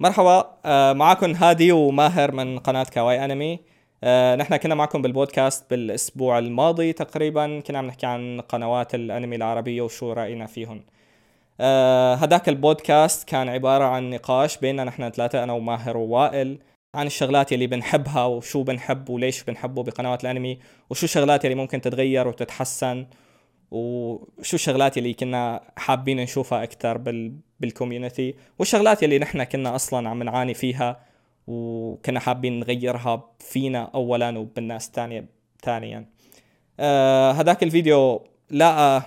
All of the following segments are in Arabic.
مرحبا آه، معكم هادي وماهر من قناة كواي أنمي. آه، نحن كنا معكم بالبودكاست بالأسبوع الماضي تقريبا كنا عم نحكي عن قنوات الأنمي العربية وشو رأينا فيهم آه، هداك البودكاست كان عبارة عن نقاش بيننا نحن ثلاثة أنا وماهر ووائل عن الشغلات يلي بنحبها وشو بنحب وليش بنحبه بقنوات الأنمي وشو الشغلات يلي ممكن تتغير وتتحسن. وشو الشغلات اللي كنا حابين نشوفها أكثر بال بالكوميونتي والشغلات اللي نحن كنا أصلا عم نعاني فيها وكنا حابين نغيرها فينا اولا وبالناس ثانيا ثانيا آه هذاك الفيديو لقى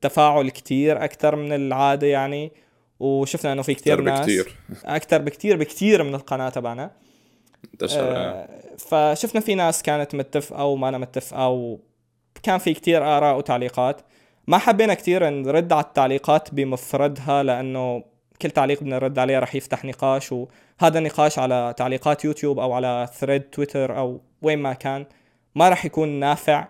تفاعل كتير أكثر من العادة يعني وشفنا إنه في كتير أكتر ناس بكتير. أكثر بكتير بكتير من القناة تبعنا انتشر آه. آه، فشفنا في ناس كانت متفقة وما أنا متفقة وكان في كتير آراء وتعليقات ما حبينا كتير نرد على التعليقات بمفردها لأنه كل تعليق بدنا نرد عليه رح يفتح نقاش وهذا النقاش على تعليقات يوتيوب أو على thread تويتر أو وين ما كان ما رح يكون نافع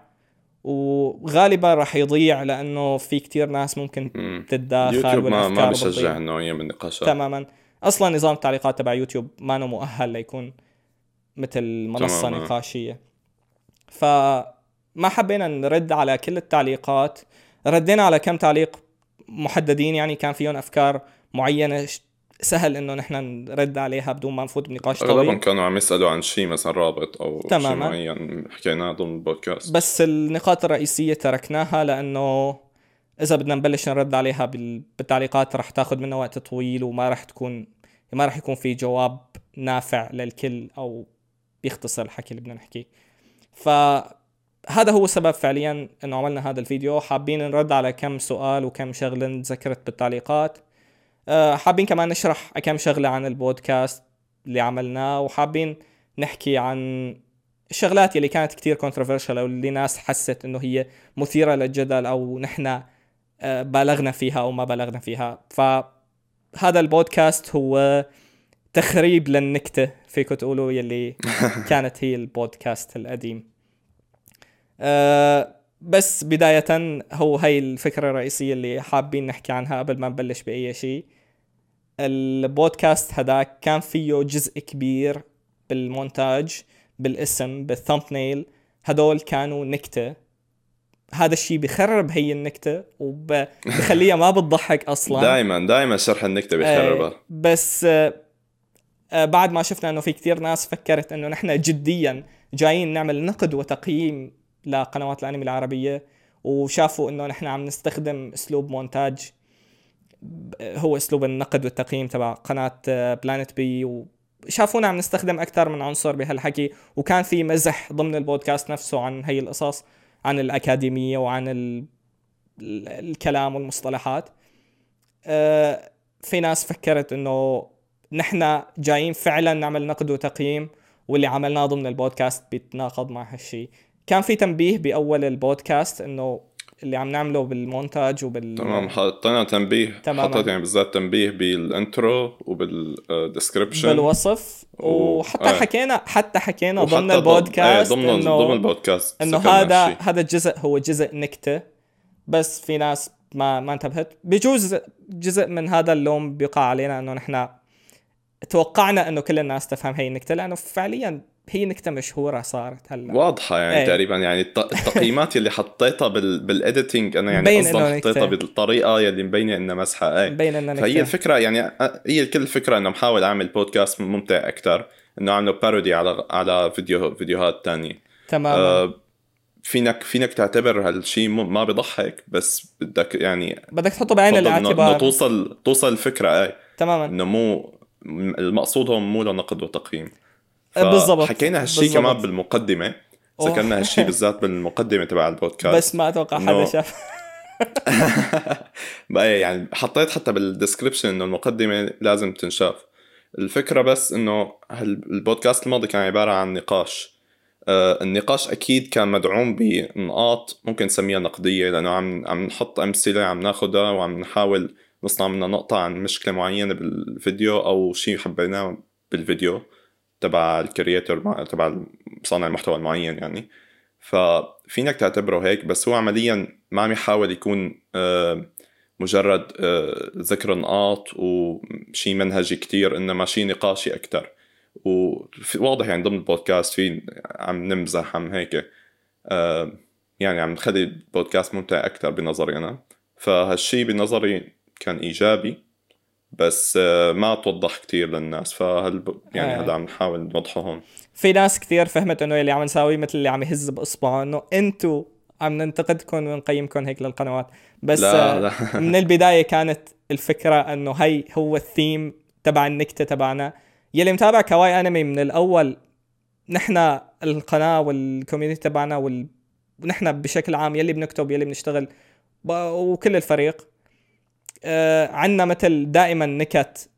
وغالبا رح يضيع لأنه في كتير ناس ممكن مم. تتداخل يوتيوب ما ما بشجع بتضيع. النوعية من النقاشات تماما أصلا نظام التعليقات تبع يوتيوب ما إنه مؤهل ليكون مثل منصة تماماً. نقاشية فما حبينا نرد على كل التعليقات. ردينا على كم تعليق محددين يعني كان فيهم أفكار معينة سهل إنه نحن نرد عليها بدون ما نفوت بنقاش أغلبهم طويل كانوا عم يسألوا عن شيء مثلا رابط أو شيء. معين حكيناه ضمن البودكاست. بس النقاط الرئيسية تركناها لأنه إذا بدنا نبلش نرد عليها بال- بالتعليقات رح تاخذ منا وقت طويل وما رح تكون ما رح يكون في جواب نافع للكل أو بيختصر الحكي اللي بدنا نحكيه. فهذا هو السبب فعليا إنه عملنا هذا الفيديو. حابين نرد على كم سؤال وكم شغلة انذكرت بالتعليقات. أه، حابين كمان نشرح كم شغلة عن البودكاست اللي عملناه وحابين نحكي عن الشغلات اللي كانت كتير controversial أو اللي ناس حست إنه هي مثيرة للجدل أو نحن آه، بالغنا فيها أو ما بالغنا فيها. فهذا البودكاست هو تخريب للنكتة فيكم تقولوا يلي كانت هي البودكاست القديم. بس بداية هو هي الفكرة الرئيسية اللي حابين نحكي عنها قبل ما نبلش بأي شيء. البودكاست هداك كان فيه جزء كبير بالمونتاج بالاسم بالثامبنيل. هدول كانوا نكتة. هذا الشيء بخرب هي النكتة وبخليها ما بتضحك أصلا. دائما دائما شرح النكتة بيخربها. آه، بس آه، آه، بعد ما شفنا إنه في كتير ناس فكرت إنه نحن جديا جايين نعمل نقد وتقييم لقنوات الأنمي العربية وشافوا إنه نحن عم نستخدم أسلوب مونتاج هو أسلوب النقد والتقييم تبع قناة بلانت بي وشافونا عم نستخدم أكثر من عنصر بهالحكي وكان في مزح ضمن البودكاست نفسه عن هي القصص عن الأكاديمية وعن ال... ال- الكلام والمصطلحات. آه، في ناس فكرت إنه نحن جايين فعلا نعمل نقد وتقييم واللي عملناه ضمن البودكاست بيتناقض مع هالشيء كان في تنبيه بأول البودكاست إنه اللي عم نعمله بالمونتاج وبال تمام حطينا تنبيه تماماً. حطيت يعني بالذات تنبيه بال intro وبال description بالوصف و- وحتى آه. حكينا حتى حكينا وحتى ضمن البودكاست إيه، ضمن انه ضمن البودكاست إنه هذا. هذا الجزء هو جزء نكتة بس في ناس ما ما انتبهت بجوز جزء من هذا اللوم بيقع علينا إنه نحن توقعنا إنه كل الناس تفهم هي النكتة لأنه فعليا هي نكتة مشهورة صارت هلا. واضحة يعني إيه. تقريبا يعني الت- التقييمات اللي حطيتها بال بال editing أنا يعني أصلا. حطيتها بالطريقة اللي مبينة إنها مزحة إيه. مبين إنها فهي نكتة. الفكرة يعني هي كل الفكرة إنه محاول أعمل بودكاست ممتع أكثر إنه أعمله parody على على فيديو فيديوهات تانية. تماما. آه فينك فينك تعتبر هالشيء م- ما بضحك بس بدك يعني بدك تحطه بعين الاعتبار. توصل توصل الفكرة إيه. تماما. إنه مو المقصود هون مو لنقد وتقييم. بالضبط. حكينا هالشيء. كمان بالمقدمة أوه. ذكرنا هالشيء بالذات بالمقدمة تبع البودكاست بس ما أتوقع حدا شاف بقى يعني حطيت حتى بالدسكربشن إنه المقدمة لازم تنشاف الفكرة بس إنه هال- البودكاست الماضي كان عبارة عن نقاش آه النقاش أكيد كان مدعوم بنقاط ممكن نسميها نقدية لأنه عم عم نحط أمثلة عم ناخذها وعم نحاول نصنع منها نقطة عن مشكلة معينة بالفيديو أو شيء حبيناه بالفيديو تبع الكرياتور تبع صانع المحتوى المعين يعني. ففينك تعتبره هيك بس هو عمليا ما عم يحاول يكون آه، مجرد آه، ذكر نقاط وشي منهجي كتير إنما شي نقاشي أكثر وواضح يعني ضمن البودكاست في عم نمزح عم هيك آه، يعني عم نخلي البودكاست ممتع أكثر بنظري أنا. فهالشي بنظري كان إيجابي. بس ما توضح كتير للناس فهل يعني هذا عم نحاول نوضحه هون؟ في ناس كثير فهمت إنه اللي عم نساويه مثل اللي عم يهز بأصبعه إنه انتو عم ننتقدكم ونقيمكم هيك للقنوات. بس لا لا. من البداية كانت الفكرة إنه هي هو الثيم تبع النكتة تبعنا. يلي متابع كواي أنمي من الأول نحن القناة وال community تبعنا وال... ونحن بشكل عام يلي بنكتب يلي بنشتغل وكل الفريق. آه عندنا مثل دائما نكت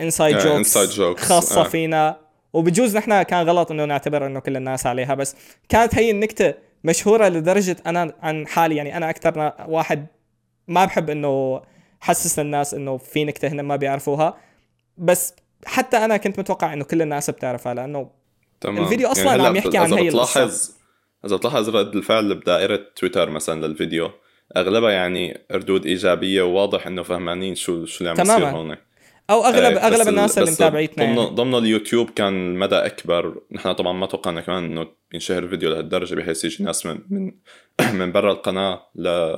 inside jokes خاصة آه. فينا وبجوز نحن كان غلط إنه نعتبر إنه كل الناس عليها بس كانت هي النكتة مشهورة لدرجة أنا عن حالي يعني أنا أكثر واحد ما بحب إنه حسس للناس إنه في نكتة هنا ما بيعرفوها بس حتى أنا كنت متوقع إنه كل الناس بتعرفها لأنه تمام. الفيديو أصلا يعني عم يحكي عن هي بتلاحظ إذا بتلاحظ رد الفعل بدائرة تويتر مثلا للفيديو أغلبها يعني ردود إيجابية وواضح إنه فهمانين شو شو اللي عم يصير هون أو اغلب إيه أغلب الناس اللي متابعيتنا ضمن يعني. ضمن اليوتيوب كان المدى أكبر. نحن طبعا ما توقعنا كمان إنه ينشهر الفيديو لهالدرجة بحيث يجي ناس من من من برا القناة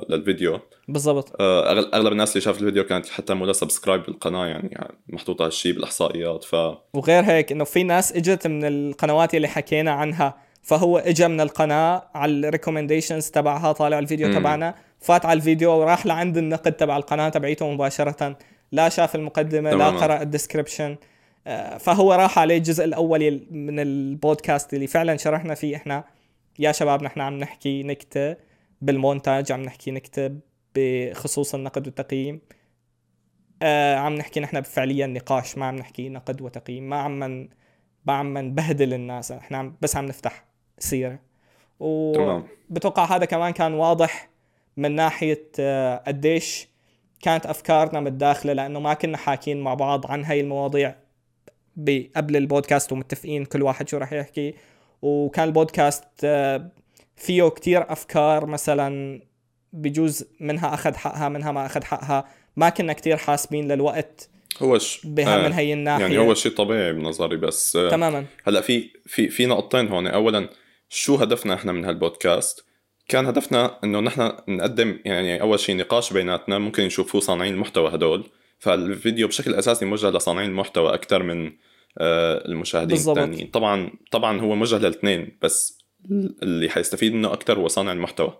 للفيديو. بالضبط. آه، أغلب الناس اللي شافت الفيديو كانت حتى مو subscribe بالقناة يعني, يعني محطوطه هالشيء بالإحصائيات ف وغير هيك إنه في ناس إجت من القنوات اللي حكينا عنها فهو اجى من القناة على ال recommendations تبعها طالع الفيديو تبعنا. فات على الفيديو وراح لعند النقد تبع القناة تبعيته مباشرة. لا شاف المقدمة لا قرأ ال description آه، فهو راح عليه الجزء الأول من البودكاست اللي فعلا شرحنا فيه إحنا. يا شباب نحن عم نحكي نكتة بالمونتاج عم نحكي نكتة بخصوص النقد والتقييم. آه عم نحكي نحن فعليا نقاش ما عم نحكي نقد وتقييم. ما عم من ما عم نبهدل الناس. إحنا عم بس عم نفتح سيرة. وبتوقع هذا كمان كان واضح. من ناحية آه قديش كانت أفكارنا متداخلة لأنه ما كنا حاكين مع بعض عن هاي المواضيع قبل البودكاست ومتفقين كل واحد شو راح يحكي. وكان البودكاست آه، فيه كتير أفكار مثلا بجوز منها أخذ حقها منها ما أخذ حقها. ما كنا كتير حاسبين للوقت هو ش... بها آه من هي الناحية. يعني هو شيء طبيعي بنظري بس آه تماما. هلأ في في في نقطتين هون. اولا شو هدفنا إحنا من هالبودكاست؟ كان هدفنا إنه نحن نقدم يعني أول شيء نقاش بيناتنا ممكن يشوفوه صانعين المحتوى هدول. فالفيديو بشكل أساسي موجه لصانعين المحتوى أكثر من آه، المشاهدين الثانيين طبعا طبعا هو موجه للاثنين بس اللي حيستفيد منه أكثر هو صانع المحتوى.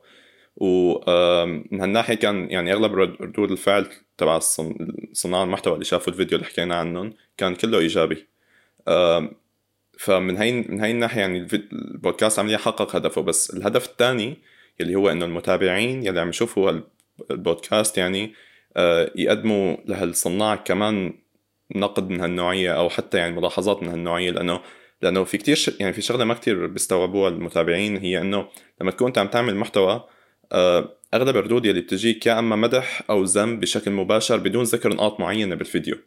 ومن هالناحية كان يعني أغلب ردود الفعل تبع صناع المحتوى اللي شافوا الفيديو اللي حكينا عنهم كان كله إيجابي. فمن هاي من هاي الناحية يعني البودكاست عمليا حقق هدفه بس الهدف الثاني اللي هو إنه المتابعين يلي عم يشوفوا البودكاست يعني آه، يقدموا لهالصناع كمان نقد من هالنوعية أو حتى يعني ملاحظات من هالنوعية لأنه لأنه في كتير. يعني في شغلة ما كتير بيستوعبوها المتابعين هي إنه لما تكون أنت عم تعمل محتوى آه، أغلب الردود يلي بتجيك يا اما مدح أو ذم بشكل مباشر بدون ذكر نقاط معينة بالفيديو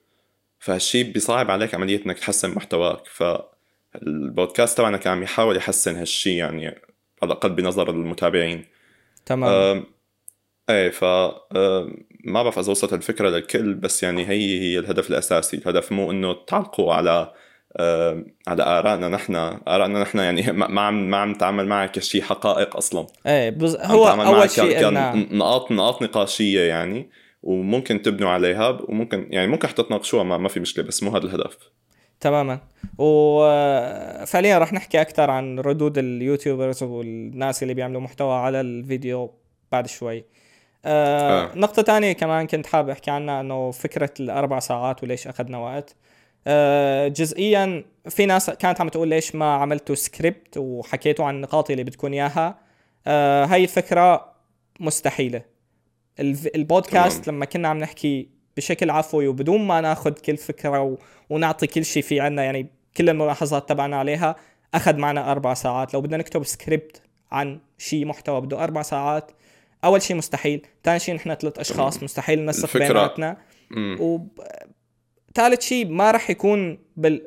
فهالشي بيصعب عليك عملية إنك تحسن محتواك فالبودكاست تبعنا كان عم يحاول يحسن هالشي يعني على الأقل بنظر المتابعين. تمام. آه إيه ف ما بعرف إذا وصلت الفكرة للكل بس يعني هي هي الهدف الأساسي. الهدف مو إنه تعلقوا على على آرائنا نحن. آرائنا نحن يعني ما عم ما عم نتعامل معك كشيء حقائق أصلا. إيه بز... هو أول شيء كان إن... نقاط نقاط نقاشية يعني وممكن تبنوا عليها وممكن يعني ممكن حتى تناقشوها ما, ما في مشكلة بس مو هذا الهدف. تماما. وفعليا راح نحكي أكثر عن ردود ال YouTubers والناس اللي بيعملوا محتوى على الفيديو بعد شوي. آه, آه. نقطة تانية كمان كنت حابب أحكي عنها إنه فكرة الأربع ساعات وليش أخذنا وقت. آه جزئيا في ناس كانت عم تقول ليش ما عملتوا سكريبت وحكيتوا عن النقاط اللي بدكم إياها. آه هاي الفكرة مستحيلة. البودكاست تمام. لما كنا عم نحكي بشكل عفوي وبدون ما ناخذ كل فكرة و... ونعطي كل شيء في عنا يعني كل الملاحظات تبعنا عليها أخذ معنا أربع ساعات. لو بدنا نكتب سكريبت عن شيء محتوى بده أربع ساعات أول شيء مستحيل. ثاني شيء نحن ثلاث أشخاص مستحيل ننسق بيناتنا. و ثالث شيء ما راح يكون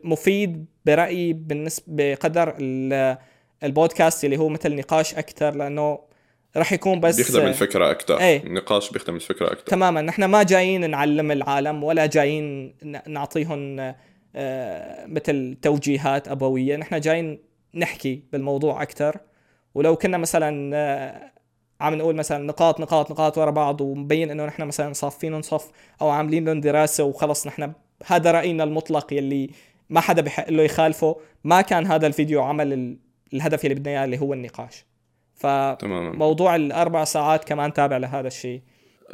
مفيد برأيي بالنسبة بقدر البودكاست اللي هو مثل نقاش أكثر لأنه راح يكون بس بيخدم الفكرة أكثر إيه. النقاش بيخدم الفكرة أكثر تماما. نحن ما جايين نعلم العالم ولا جايين نعطيهم آه، مثل توجيهات أبوية. نحن جايين نحكي بالموضوع أكثر ولو كنا مثلا آه، عم نقول مثلا نقاط نقاط نقاط ورا بعض ومبين إنه نحن مثلا صافين صف أو عاملين لهم دراسة وخلص نحن هذا رأينا المطلق يلي ما حدا بحق له يخالفه. ما كان هذا الفيديو عمل ال- الهدف يلي بدنا إياه اللي هو النقاش. فموضوع الأربع ساعات كمان تابع لهذا الشيء.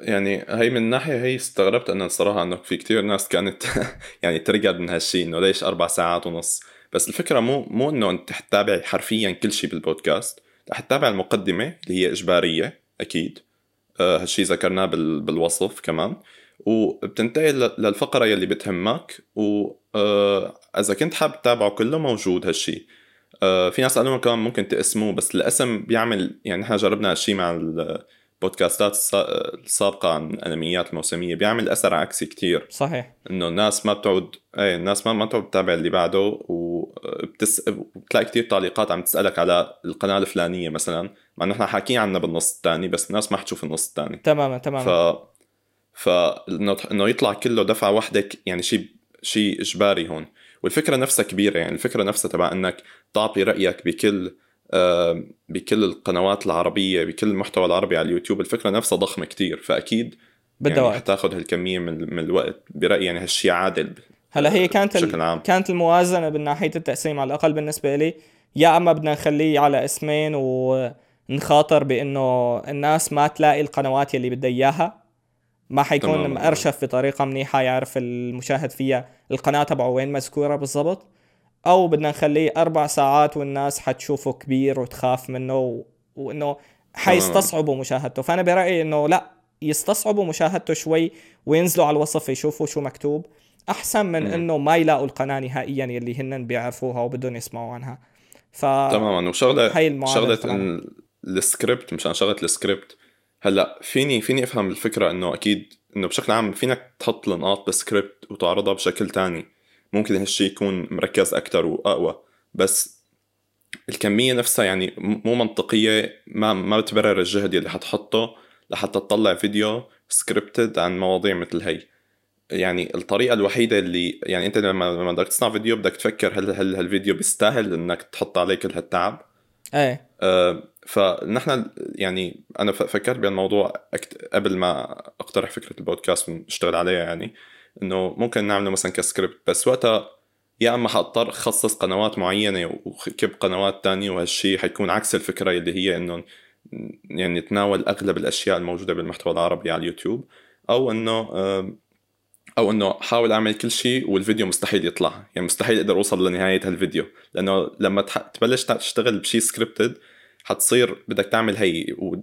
يعني هي من ناحية هي استغربت أنا الصراحه إنه في كتير ناس كانت يعني ترقد من هالشيء إنه ليش أربع ساعات ونص. بس الفكرة مو مو إنه أنت حتتابع حرفيا كل شيء بالبودكاست. رح تتابع المقدمة اللي هي إجبارية أكيد. آه هالشيء ذكرناه بال... بالوصف كمان. وبتنتقل للفقرة يلي بتهمك. واذا كنت حابب تتابعه كله موجود هالشيء. آه في ناس قالوا كمان ممكن تقسموه بس الاسم بيعمل يعني نحن جربنا هالشيء مع البودكاستات السا- السابقة عن الأنميات الموسمية بيعمل أثر عكسي كتير. صحيح. إنه الناس ما بتعود إيه الناس ما ما بتعود تتابع اللي بعده وبتس... بتلاقي كتير تعليقات عم تسألك على القناة الفلانية مثلا. مع إنه نحن حاكيين عنها بالنص الثاني بس الناس ما حتشوف النص الثاني تماما تماما. ف انه إنه يطلع كله دفعة واحدة يعني شيء شيء إجباري هون. والفكرة نفسها كبيرة يعني الفكرة نفسها تبع إنك تعطي رأيك بكل آه، بكل القنوات العربية بكل المحتوى العربي على اليوتيوب الفكرة نفسها ضخمة كتير فأكيد بدها يعني وقت حتاخذ هالكمية من, من الوقت برأيي يعني هالشيء عادل هلا هي كانت. بشكل عام. كانت الموازنة من ناحية التقسيم على الأقل بالنسبة لي يا أما بدنا نخليه على اسمين ونخاطر بإنه الناس ما تلاقي القنوات يلي بدها إياها. ما حيكون. مأرشف بطريقه منيحة يعرف المشاهد فيها القناة تبعه وين مذكورة بالضبط أو بدنا نخليه أربع ساعات والناس حتشوفه كبير وتخاف منه و... وإنه حيستصعبوا مشاهدته. فأنا برأيي إنه لا يستصعبوا مشاهدته شوي وينزلوا على الوصف يشوفوا شو مكتوب. أحسن من. إنه ما يلاقوا القناة نهائيا يلي هن بيعرفوها وبدهم يسمعوا عنها. ف تماما. وشغله شغلة السكريبت مشان شغلة السكريبت هلأ فيني فيني أفهم الفكرة إنه أكيد إنه بشكل عام فينك تحط النقاط بالسكريبت وتعرضها بشكل تاني. ممكن هالشيء يكون مركز أكثر وأقوى. بس الكمية نفسها يعني مو منطقية ما ما بتبرر الجهد اللي حتحطه لحتى تطلع فيديو scripted عن مواضيع مثل هي. يعني الطريقة الوحيدة اللي يعني أنت لما لما بدك تصنع فيديو بدك تفكر هل هل هالفيديو بيستاهل إنك تحط عليه كل هالتعب؟ إيه. آه، فنحن يعني أنا فكرت بهالموضوع. قبل ما أقترح فكرة البودكاست ونشتغل عليها يعني إنه ممكن نعمله مثلا كسكريبت بس وقتها يا إما حاضطر أخصص قنوات معينة وكب قنوات تانية وهالشيء حيكون عكس الفكرة اللي هي إنه يعني نتناول أغلب الأشياء الموجودة بالمحتوى العربي على اليوتيوب أو إنه أو إنه حاول أعمل كل شيء والفيديو مستحيل يطلع يعني مستحيل أقدر أوصل لنهاية هالفيديو لأنه لما. تبلش تشتغل بشيء scripted حتصير بدك تعمل هي و...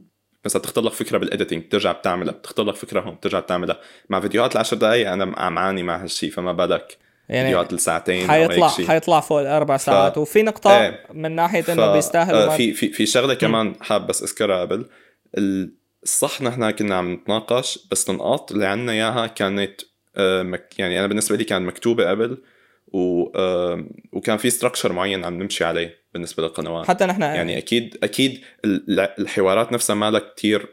مثلا تختار لك فكرة بال editing بترجع بتعملها بتختار لك فكرة هون بترجع بتعملها مع فيديوهات العشر دقائق أنا عم عاني مع هالشيء فما بالك يعني فيديوهات الساعتين أو حيطلع. حيطلع فوق الأربع ساعات وفي نقطة إيه. من ناحية ف- إنه بيستاهلوا آه، ما- في في في شغلة كمان حاب بس أذكرها قبل ال- الصح نحن كنا عم نتناقش بس النقاط اللي عنا إياها كانت آه، مك يعني أنا بالنسبة لي كانت مكتوبة قبل و آه، وكان في structure معين عم نمشي عليه بالنسبة للقنوات. حتى نحن يعني أكيد أكيد ال- الحوارات نفسها ما لها كثير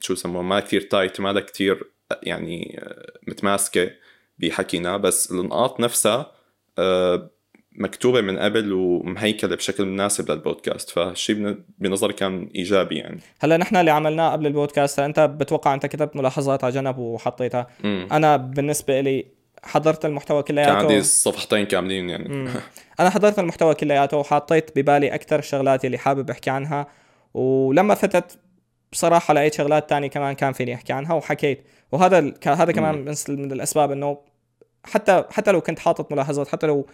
شو يسموها ما كثير tight ما لها كثير يعني آه، متماسكة بحكينا. بس النقاط نفسها آه، مكتوبة من قبل ومهيكلة بشكل مناسب للبودكاست. فهالشيء بن- بنظري كان إيجابي يعني. هلا نحن اللي عملناه قبل البودكاست أنت بتوقع أنت كتبت ملاحظات على جنب وحطيتها. امم أنا بالنسبة لي حضرت المحتوى كان عندي كلياته صفحتين كاملين يعني. أنا حضرت المحتوى كلياته وحطيت ببالي أكثر الشغلات اللي حابب أحكي عنها ولما فتت بصراحة لقيت شغلات تانية كمان كان فيني أحكي عنها وحكيت وهذا هذا كمان. من الأسباب إنه حتى حتى لو كنت حاطط ملاحظات حتى لو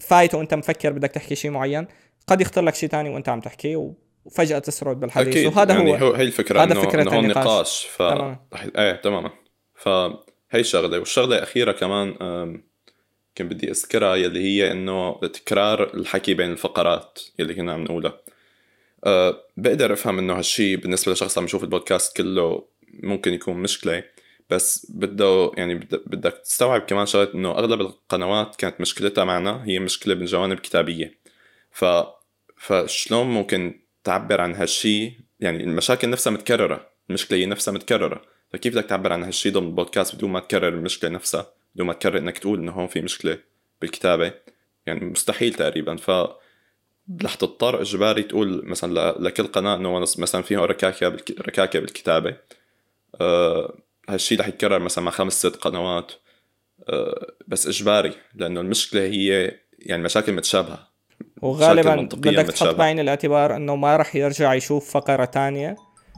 فايت وأنت مفكر بدك تحكي شيء معين قد يخطر لك شيء تاني وأنت عم تحكي وفجأة تسرد بالحديث أكيد وهذا يعني هو هي الفكرة هذا انه فكرة إنه هون النقاش. نقاش ف تماما. إيه تماما فهي شغله والشغلة الأخيرة كمان كان بدي أذكرها يلي هي إنه تكرار الحكي بين الفقرات يلي كنا عم نقولها. أه بقدر أفهم إنه هالشي بالنسبة لشخص عم يشوف البودكاست كله ممكن يكون مشكلة بس بده يعني بد- بدك تستوعب كمان شغلة إنه أغلب القنوات كانت مشكلتها معنا هي مشكلة بالجوانب الكتابية. ف فشلون ممكن تعبر عن هالشي؟ يعني المشاكل نفسها متكررة المشكلة هي نفسها متكررة. فكيف بدك تعبر عن هالشي ضمن البودكاست بدون ما تكرر المشكلة نفسها بدون ما تكرر إنك تقول إنه هون في مشكلة بالكتابة؟ يعني مستحيل تقريبا. ف رح تضطر إجباري تقول مثلا لكل قناة إنه مثلا فيها ركاكة بالك... ركاكة بالكتابة. أه هالشيء رح يتكرر مثلا مع خمس ست قنوات. أه بس إجباري لأنه المشكلة هي يعني مشاكل متشابهة. وغالبا بدك تحط بعين الاعتبار إنه ما رح يرجع يشوف فقرة تانية.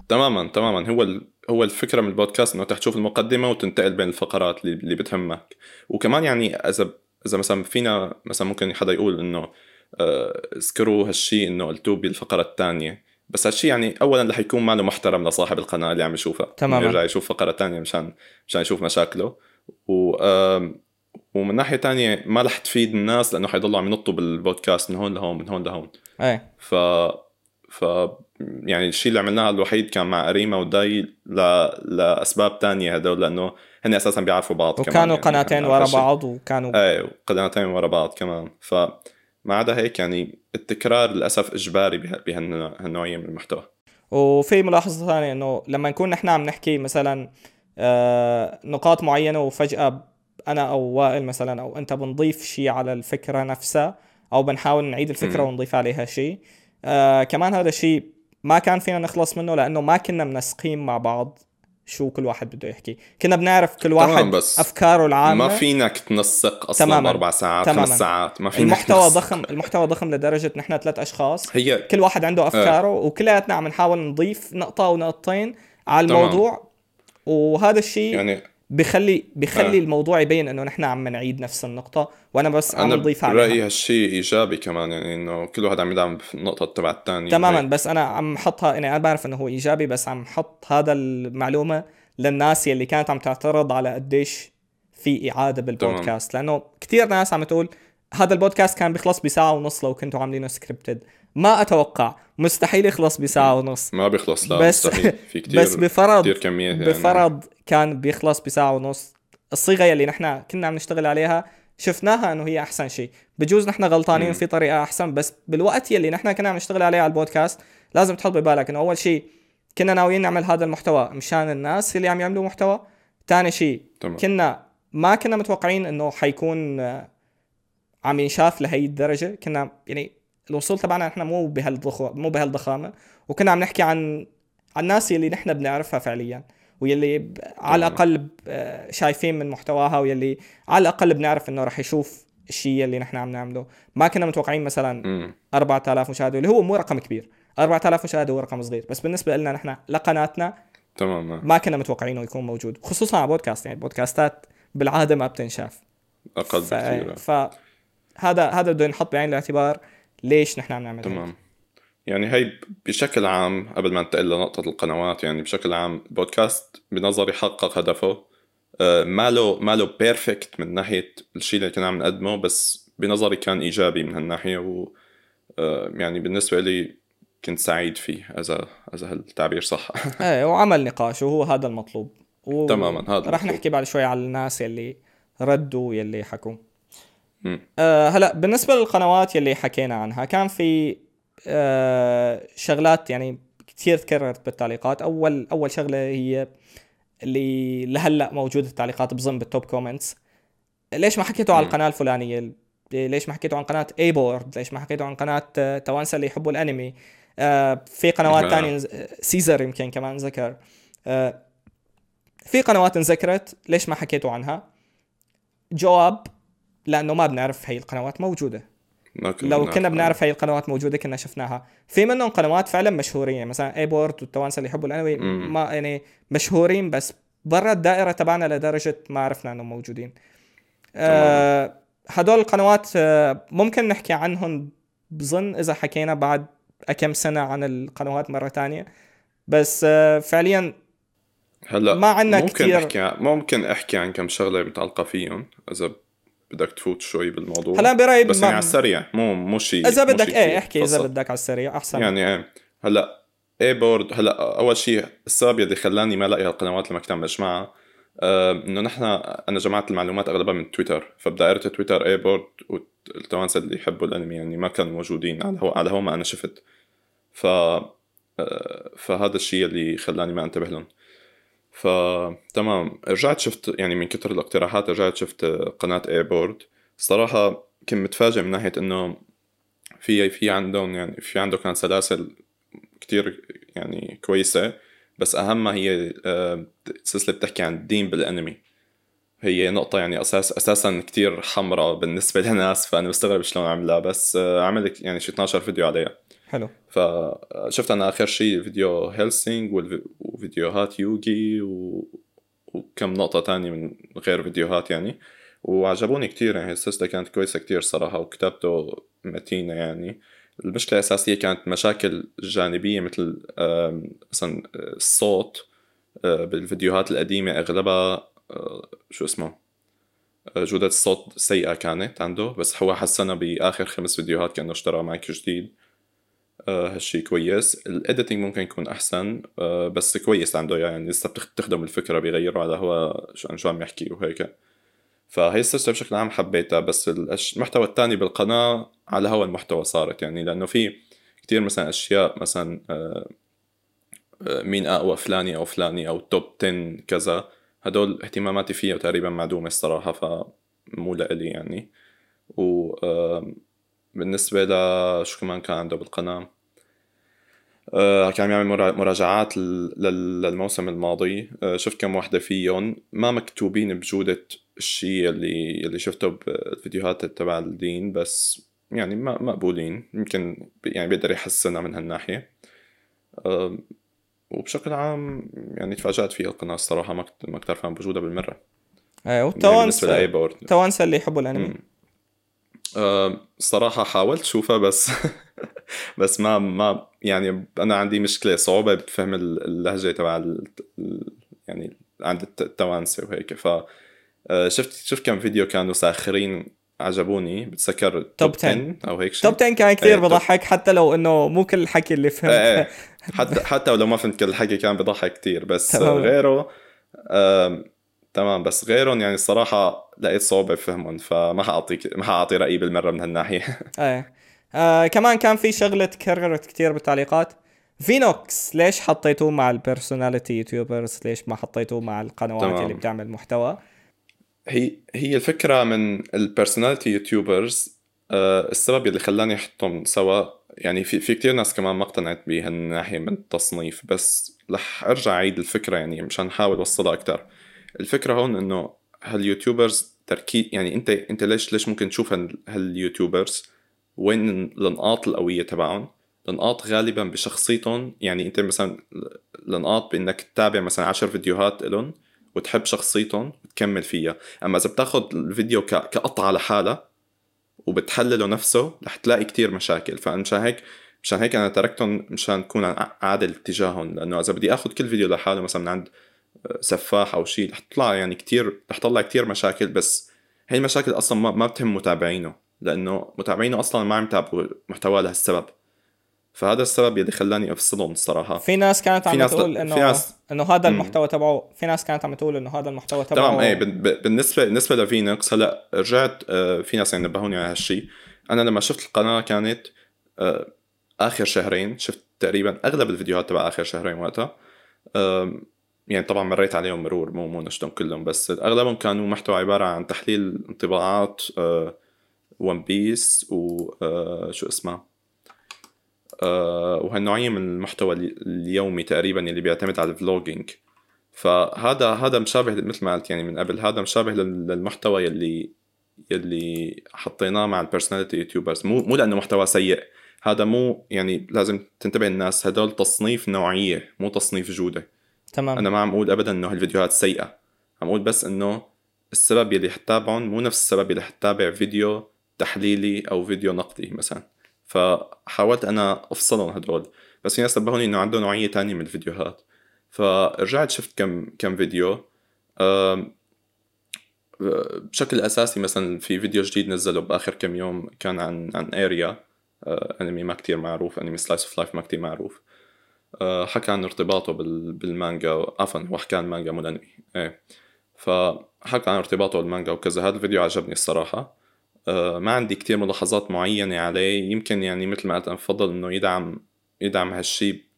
تماما تماما. هو ال... هو الفكرة من البودكاست إنه تشوف المقدمة وتنتقل بين الفقرات اللي, اللي بتهمك. وكمان يعني اذا إذا مثلا فينا مثلا ممكن حدا يقول إنه آه، اذكروا هالشيء إنه قلتوه بالفقرة الثانية. بس هالشيء يعني اولا رح يكون ماله محترم لصاحب القناة اللي عم يشوفها. تماما. يرجع يشوف فقرة ثانية مشان مشان يشوف مشاكله. و ومن ناحية تانية ما رح تفيد الناس لأنه حيضلوا عم ينطوا بالبودكاست من هون لهون من هون لهون. إيه. ف ف يعني الشيء اللي عملناه الوحيد كان مع أريما وداي ل... لأسباب تانية هدول لأنه هن أساسا بيعرفوا بعض وكانوا كمان يعني قناتين ورا بعض وكانوا إيه قناتين ورا بعض كمان. ف ما عدا هيك يعني التكرار للأسف إجباري بهالنوعية من المحتوى. وفي ملاحظة ثانية إنه لما نكون نحن عم نحكي مثلا آه نقاط معينة وفجأة أنا أو وائل مثلا أو أنت بنضيف شيء على الفكرة نفسها أو بنحاول نعيد الفكرة ونضيف عليها شيء آه كمان هذا الشيء ما كان فينا نخلص منه لأنه ما كنا منسقين مع بعض شو كل واحد بده يحكي كنا بنعرف كل واحد بس أفكاره العامة ما فينك تنسق أصلا تماماً. أربع ساعات تماماً. خمس ساعات ما فينك المحتوى تنسق. ضخم المحتوى ضخم لدرجة نحن ثلاث أشخاص هي كل واحد عنده أفكاره آه. وكلياتنا عم نحاول نضيف نقطة أو نقطتين على الموضوع تمام. وهذا الشيء يعني بخلي بخلي آه. الموضوع يبين إنه نحن عم نعيد نفس النقطة. وأنا بس عم نضيف عليها أنا برأيي هالشيء إيجابي كمان يعني إنه كل واحد عم يدعم النقطه تبع الثاني تماما بس أنا عم حطها يعني أنا بعرف إنه هو إيجابي بس عم حط هذا المعلومة للناس يلي كانت عم تعترض على قديش في إعادة بالبودكاست. تمام. لأنه كثير ناس عم تقول هذا البودكاست كان بيخلص بساعة ونص لو كنتوا عاملينه سكريبتد ما أتوقع. مستحيل يخلص بساعة ونص. ما بيخلص لا بس مستحيل. في كتير بس بفرض كتير كمية يعني. بفرض كان بيخلص بساعة ونص. الصيغة يلي نحن كنا عم نشتغل عليها شفناها إنه هي أحسن شيء بجوز نحن غلطانين في طريقة أحسن بس بالوقت يلي نحن كنا عم نشتغل عليه على البودكاست لازم تحط ببالك إنه أول شيء كنا ناويين نعمل هذا المحتوى مشان الناس اللي عم يعملوا محتوى. ثاني شيء كنا ما كنا متوقعين إنه حيكون عم ينشاف لهي الدرجة. كنا يعني الوصول تبعنا نحن مو بهالضخ مو بهالضخامة. وكنا عم نحكي عن عن الناس اللي نحن بنعرفها فعليا. واللي على الأقل شايفين من محتواها واللي على الأقل بنعرف إنه رح يشوف الشيء اللي نحن عم نعمله. ما كنا متوقعين مثلا 4000 مشاهدة اللي هو مو رقم كبير. 4000 مشاهدة هو رقم صغير بس بالنسبة لنا نحن لقناتنا تمام ما كنا متوقعينه يكون موجود خصوصا على بودكاست يعني بودكاستات بالعادة ما بتنشاف. أقل ف... بكثير. فهذا هذا بده ينحط بعين الاعتبار ليش نحن عم نعمل تمام. هيك. يعني هي بشكل عام قبل ما ننتقل لنقطة القنوات يعني بشكل عام بودكاست بنظري حقق هدفه. آه، ماله ماله بيرفكت من ناحية الشيء اللي كنا عم نقدمه بس بنظري كان إيجابي من هالناحية و آه، يعني بالنسبة لي كنت سعيد فيه إذا إذا هالتعبير صح. إيه وعمل نقاش وهو هذا المطلوب. و... تماما هذا رح نحكي بعد شوي على الناس يلي ردوا يلي حكوا. آه هلا بالنسبة للقنوات يلي حكينا عنها كان في شغلات يعني كثير تكررت بالتعليقات. أول أول شغلة هي اللي لهلأ موجودة التعليقات بظن بال top comments ليش ما حكيتوا على القناة الفلانية؟ ليش ما حكيتوا عن قناة اي بورد ليش ما حكيتوا عن قناة آه، توانسة اللي يحبوا الأنمي؟ آه في قنوات ثانية سيزر يمكن كمان ذكر. آه في قنوات انذكرت ليش ما حكيتوا عنها؟ جواب لأنه ما بنعرف هي القنوات موجودة. لو كنا بنعرف هاي القنوات موجودة كنا شفناها. في منهم قنوات فعلا مشهورين يعني مثلا اي بورد والتوانسة اللي يحبوا الانمي ما يعني مشهورين بس برا الدائرة تبعنا لدرجة ما عرفنا إنهم موجودين. آه هدول القنوات آه ممكن نحكي عنهم بظن إذا حكينا بعد كم سنة عن القنوات مرة تانية. بس آه فعليا هلأ ما عندنا ممكن كتير. احكي ممكن أحكي عن كم شغلة متعلقه فيهم إذا بدك تفوت شوي بالموضوع. هلا برأيي بس يعني على السريع مو مو شيء إذا بدك إيه احكي إذا بدك على السريع أحسن. يعني إيه هلا اي بورد هلا أول شيء السبب اللي خلاني ما ألاقي هالقنوات لما كنت عم بسمعها آه، إنه نحن أنا جمعت المعلومات أغلبها من تويتر فبدائره تويتر اي بورد والتوانسة اللي يحبوا الأنمي يعني ما كانوا موجودين على هو على هو ما أنا شفت. ف آه، فهذا الشيء اللي خلاني ما أنتبه لهم. فتمام رجعت شفت يعني من كثر الاقتراحات رجعت شفت قناة اي بورد صراحة كنت متفاجئ من ناحية إنه في في عندهم يعني في عنده كان سلاسل كتير يعني كويسة. بس أهمها هي آه، سلسلة بتحكي عن الدين بالأنمي. هي نقطة يعني أساس أساسا كتير حمراء بالنسبة لناس فأنا مستغرب شلون عملها. بس آه، عملت يعني شي 12 فيديو عليها. حلو. فشفت أنا آخر شيء فيديو هيلسينج وفيديوهات يوغي و... وكم نقطة تانية من غير فيديوهات يعني. وعجبوني كتير يعني السلسلة كانت كويسة كتير صراحة وكتابته متينة يعني. المشكلة الأساسية كانت مشاكل جانبية مثل مثلا الصوت آه، بالفيديوهات القديمة أغلبها آه، شو اسمه آه، جودة الصوت سيئة كانت عنده. بس هو حسنها بآخر خمس فيديوهات كأنه اشترى مايك جديد. هالشي كويس. الاديتنج ممكن يكون أحسن بس كويس عنده يعني لسه بتخدم الفكرة بيغيروا على هو شو شو عم يحكي وهيك. فهي السلسله بشكل عام حبيتها بس المحتوى الثاني بالقناة على هوا المحتوى صارت يعني لأنه في كتير مثلا أشياء مثلا آه، آه، مين أقوى فلاني أو فلاني أو توب 10 كذا هدول اهتماماتي فيها تقريبا معدومة الصراحة فمو لإلي يعني. و بالنسبة لشو كمان كان عنده بالقناة؟ آه، كان عم يعمل مراجعات للموسم الماضي. شفت كم وحدة فيهم. ما مكتوبين بجودة الشيء اللي اللي شفته بالفيديوهات تبع الدين بس يعني مقبولين. يمكن يعني بيقدر يحسنها من هالناحية. وبشكل عام يعني تفاجأت فيها القناة الصراحة. ما ما كنت بوجودها بالمرة. إيه والتوانسة يعني التوانسة اللي يحبوا الأنمي. الصراحة حاولت شوفها بس بس ما ما يعني أنا عندي مشكلة صعوبة بفهم اللهجة تبع يعني عند التوانسة وهيك ف آه، شفت شفت كم فيديو كانوا ساخرين عجبوني بتذكر توب 10 أو هيك شيء توب 10 كان كثير إيه، بضحك حتى لو إنه مو كل الحكي اللي فهمته إيه, إيه. حتى حتى لو ما فهمت كل الحكي كان بضحك كثير بس. غيره تمام بس غيرهم يعني الصراحة لقيت صعوبة بفهمهم فما حاعطيك ما حأعطي رأيي بالمرة من هالناحية. إيه. آه كمان كان في شغلة تكررت كثير بالتعليقات. فينوكس ليش حطيتوه مع ال personality YouTubers ليش ما حطيتوه مع القنوات تمام. اللي بتعمل محتوى؟ هي هي الفكرة من ال personality YouTubers آه، السبب اللي خلاني أحطهم سوا. يعني في في كثير ناس كمان ما اقتنعت بهالناحيه من التصنيف بس رح أرجع أعيد الفكرة يعني مشان أحاول أوصلها أكثر الفكرة هون إنه هاليوتيوبرز تركيز يعني أنت أنت ليش ليش ممكن تشوف هاليوتيوبرز وين النقاط القوية تبعهم؟ النقاط غالبا بشخصيتهم يعني أنت مثلا النقاط بإنك تتابع مثلا 10 فيديوهات لهم وتحب شخصيتهم وتكمل فيها. أما إذا بتاخذ الفيديو كقطعة لحالها وبتحلله نفسه رح تلاقي كتير مشاكل. فمشان هيك مشان هيك أنا تركتهم مشان اكون عادل تجاههم. لأنه إذا بدي اخذ كل فيديو لحاله مثلا من عند سفاح أو شيء رح تطلع يعني كتير رح تطلع كتير مشاكل بس هي المشاكل أصلا ما بتهم متابعينه لأنه متابعينه أصلا ما عم يتابعوا محتوى لهالسبب. فهذا السبب اللي خلاني أفصلهم الصراحة. في ناس كانت عم تقول إنه ناس إنه هذا المحتوى تبعه في ناس كانت عم تقول إنه هذا المحتوى تبعه تمام إيه بالنسبة بالنسبة لفينكس هلأ رجعت آه، في ناس يعني نبهوني على هالشيء أنا لما شفت القناة كانت آه، آخر شهرين شفت تقريبا أغلب الفيديوهات تبع آخر شهرين وقتها يعني طبعا مريت عليهم مرور مو مو شفتهم كلهم بس أغلبهم كانوا محتوى عبارة عن تحليل انطباعات One Piece وشو اسمه؟ آه، وهالنوعيه من المحتوى اليومي تقريبا اللي بيعتمد على ال vlogging فهذا هذا مشابه مثل ما قلت يعني من قبل هذا مشابه للمحتوى يلي يلي حطيناه مع ال personality YouTubers مو مو لأنه محتوى سيء هذا مو يعني لازم تنتبه الناس هدول تصنيف نوعية مو تصنيف جودة. تمام. أنا ما عم أقول ابدا إنه هالفيديوهات سيئة. عم أقول بس إنه السبب يلي حتتابعهم مو نفس السبب يلي حتتابع فيديو تحليلي أو فيديو نقدي مثلا. فحاولت أنا أفصلهم هدول. بس في ناس نبهوني إنه عنده نوعية تانية من الفيديوهات. فرجعت شفت كم كم فيديو. بشكل أساسي مثلا في فيديو جديد نزله بآخر كم يوم كان عن عن اريا انمي ما كتير معروف انمي slice of life ما كتير معروف. حكى عن ارتباطه بالمانجا عفوا هو حكى عن مانجا مو الأنمي. إيه. فحكى عن ارتباطه بالمانجا وكذا. هذا الفيديو عجبني الصراحة. آه، ما عندي كتير ملاحظات معينة عليه. يمكن يعني مثل ما قلت أنا بفضل إنه يدعم يدعم هالشي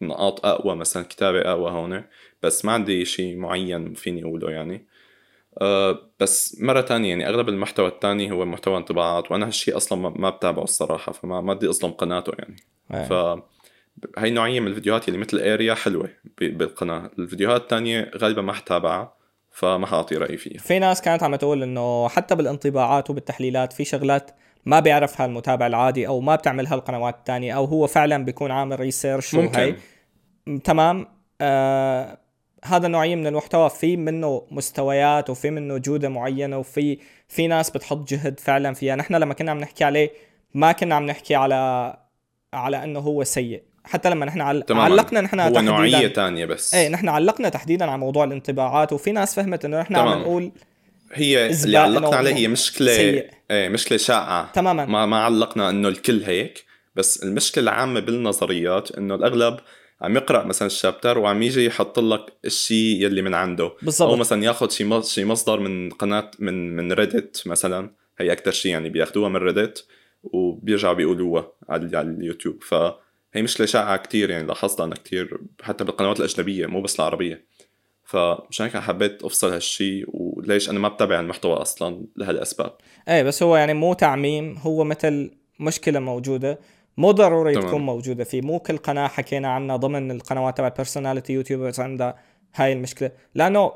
بنقاط أقوى مثلا كتابة أقوى هون. بس ما عندي شيء معين فيني أقوله يعني. أه بس مرة تانية يعني أغلب المحتوى التاني هو محتوى انطباعات وأنا هالشي أصلا ما بتابعه الصراحة فما ما بدي أظلم قناته يعني. أيه. ف هاي نوعية من الفيديوهات اللي مثل اريا حلوة بالقناة. الفيديوهات التانية غالبا ما حتابعها فما حأعطي رأيي فيها. في ناس كانت عم تقول إنه حتى بالانطباعات وبالتحليلات في شغلات ما بيعرفها المتابع العادي أو ما بتعملها القنوات الثانية أو هو فعلا بيكون عامل research ممكن. وهي. تمام. آه هذا النوعيه من المحتوى. في منه مستويات وفي منه جودة معينة وفي في ناس بتحط جهد فعلا فيها. نحن لما كنا عم نحكي عليه ما كنا عم نحكي على على إنه هو سيء. حتى لما نحن عل... علقنا نحن هو تحديدا نوعية ثانية بس. إيه نحن علقنا تحديدا على موضوع الانطباعات وفي ناس فهمت إنه نحن عم نقول هي اللي علقنا عليه هي مشكله سيء. إيه مشكلة شائعة. تماما. ما ما علقنا إنه الكل هيك بس المشكلة العامة بالنظريات إنه الأغلب عم يقرأ مثلا الشابتر وعم يجي يحط لك الشيء يلي من عنده. بالضبط. أو مثلا ياخذ شيء شيء مصدر من قناه من من ريدت مثلا. هي أكثر شيء يعني بياخذوها من ريدت وبيرجعوا بيقولوها على اليوتيوب. فهي مشكله شائعه كثير يعني لاحظتها أنا كثير حتى بالقنوات الأجنبية مو بس العربية. فمشان هيك حبيت أفصل هالشيء وليش أنا ما بتابع المحتوى أصلا لهالأسباب. إيه بس هو يعني مو تعميم هو مثل مشكلة موجودة. مو ضروري تمام. تكون موجودة فيه. مو كل قناة حكينا عنها ضمن القنوات تبع personality YouTubers عندها هاي المشكلة. لأنه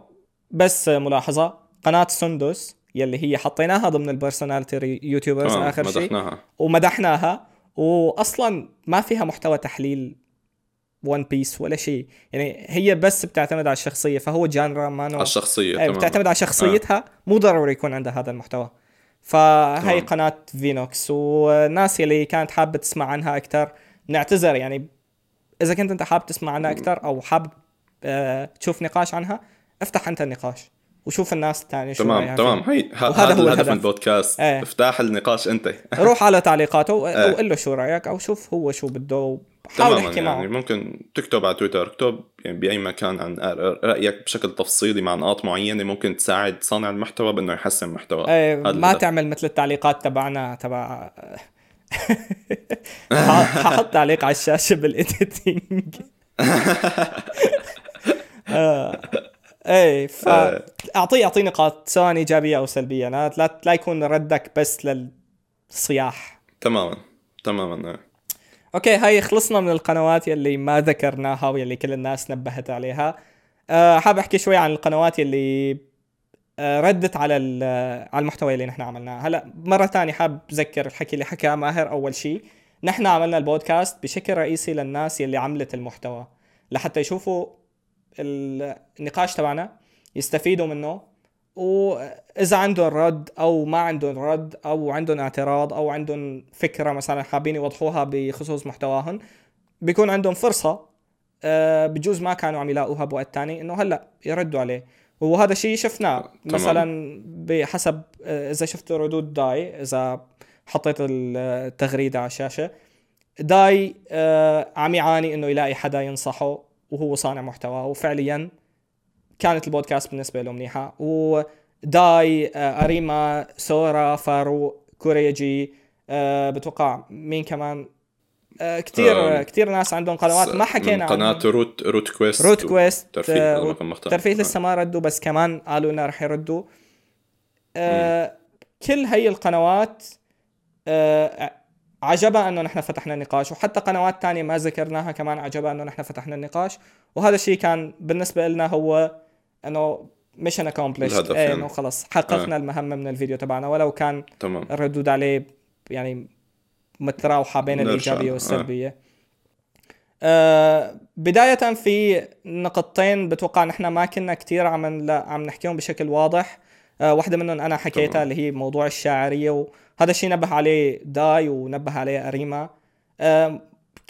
بس ملاحظة قناة سندس يلي هي حطيناها ضمن ال personality YouTubers آخر شيء ومدحناها. واصلا ما فيها محتوى تحليل One Piece ولا شيء. يعني هي بس بتعتمد على الشخصية فهو genre ما على الشخصية إيه بتعتمد على شخصيتها آه. مو ضروري يكون عندها هذا المحتوى. فهي قناة فينوكس والناس اللي كانت حابة تسمع عنها أكثر نعتذر يعني. إذا كنت أنت حابب تسمع عنها أكثر أو حابب آه تشوف نقاش عنها افتح أنت النقاش. وشوف الناس الثانية شو تمام تمام. هي هذا هو الهدف من البودكاست. إيه. افتح النقاش أنت. روح على تعليقاته وقول له شو رأيك أو شوف هو شو بده حاول احكي معه يعني ممكن تكتب على تويتر اكتب يعني بأي مكان عن رأيك بشكل تفصيلي مع نقاط معينة ممكن تساعد صانع المحتوى بأنه يحسن محتوى. إيه ما تعمل مثل التعليقات تبعنا تبع ححط تعليق على الشاشة بال editing آه. إيه فاعطيه اعطيه نقاط سواء إيجابية أو سلبية لا لا يكون ردك بس للصياح. تماما تماما إيه. أوكي هاي خلصنا من القنوات يلي ما ذكرناها واللي كل الناس نبهت عليها. أه حاب أحكي شوي عن القنوات يلي أه ردت على على المحتوى اللي نحن عملناه. هلأ مرة ثانية حاب أذكر الحكي اللي حكاه ماهر أول شيء نحن عملنا البودكاست بشكل رئيسي للناس يلي عملت المحتوى. لحتى يشوفوا النقاش تبعنا يستفيدوا منه. وإذا عندهم رد أو ما عندهم رد أو عندهم اعتراض أو عندهم فكرة مثلا حابين يوضحوها بخصوص محتواهم بيكون عندهم فرصة أه بجوز ما كانوا عم يلاقوها بوقت تاني إنه هلأ يردوا عليه. وهذا الشيء شفناه مثلا بحسب آه، إذا شفتوا ردود داي إذا حطيت التغريدة على الشاشة داي آه عم يعاني إنه يلاقي حدا ينصحه. وهو صانع محتوى وفعليا كانت البودكاست بالنسبة له منيحه وداي آه، أريما سورا فارو كوريجي أه بتوقع مين كمان؟ أه كثير كثير ناس عندهم قنوات. ما حكينا قناة روت روت كويست روت كويست ترفيه, آه ترفيه لسه ما ردوا بس كمان قالوا لنا رح يردوا. أه كل هي القنوات عجبها أنه نحن فتحنا النقاش وحتى قنوات تانية ما ذكرناها كمان عجبها أنه نحن فتحنا النقاش وهذا الشيء كان بالنسبة لنا هو إنه mission accomplished إيه إنه خلص حققنا آه. المهمة من الفيديو تبعنا ولو كان تمام. الردود عليه يعني متراوحة بين الإيجابية والسلبيه آه. آه بداية في نقطتين بتوقع نحن ما كنا كتير عم عم نحكيهم بشكل واضح آه واحدة منهم أنا حكيتها اللي هي موضوع الشاعرية وهذا الشيء نبه عليه داي ونبه عليه أريما. آه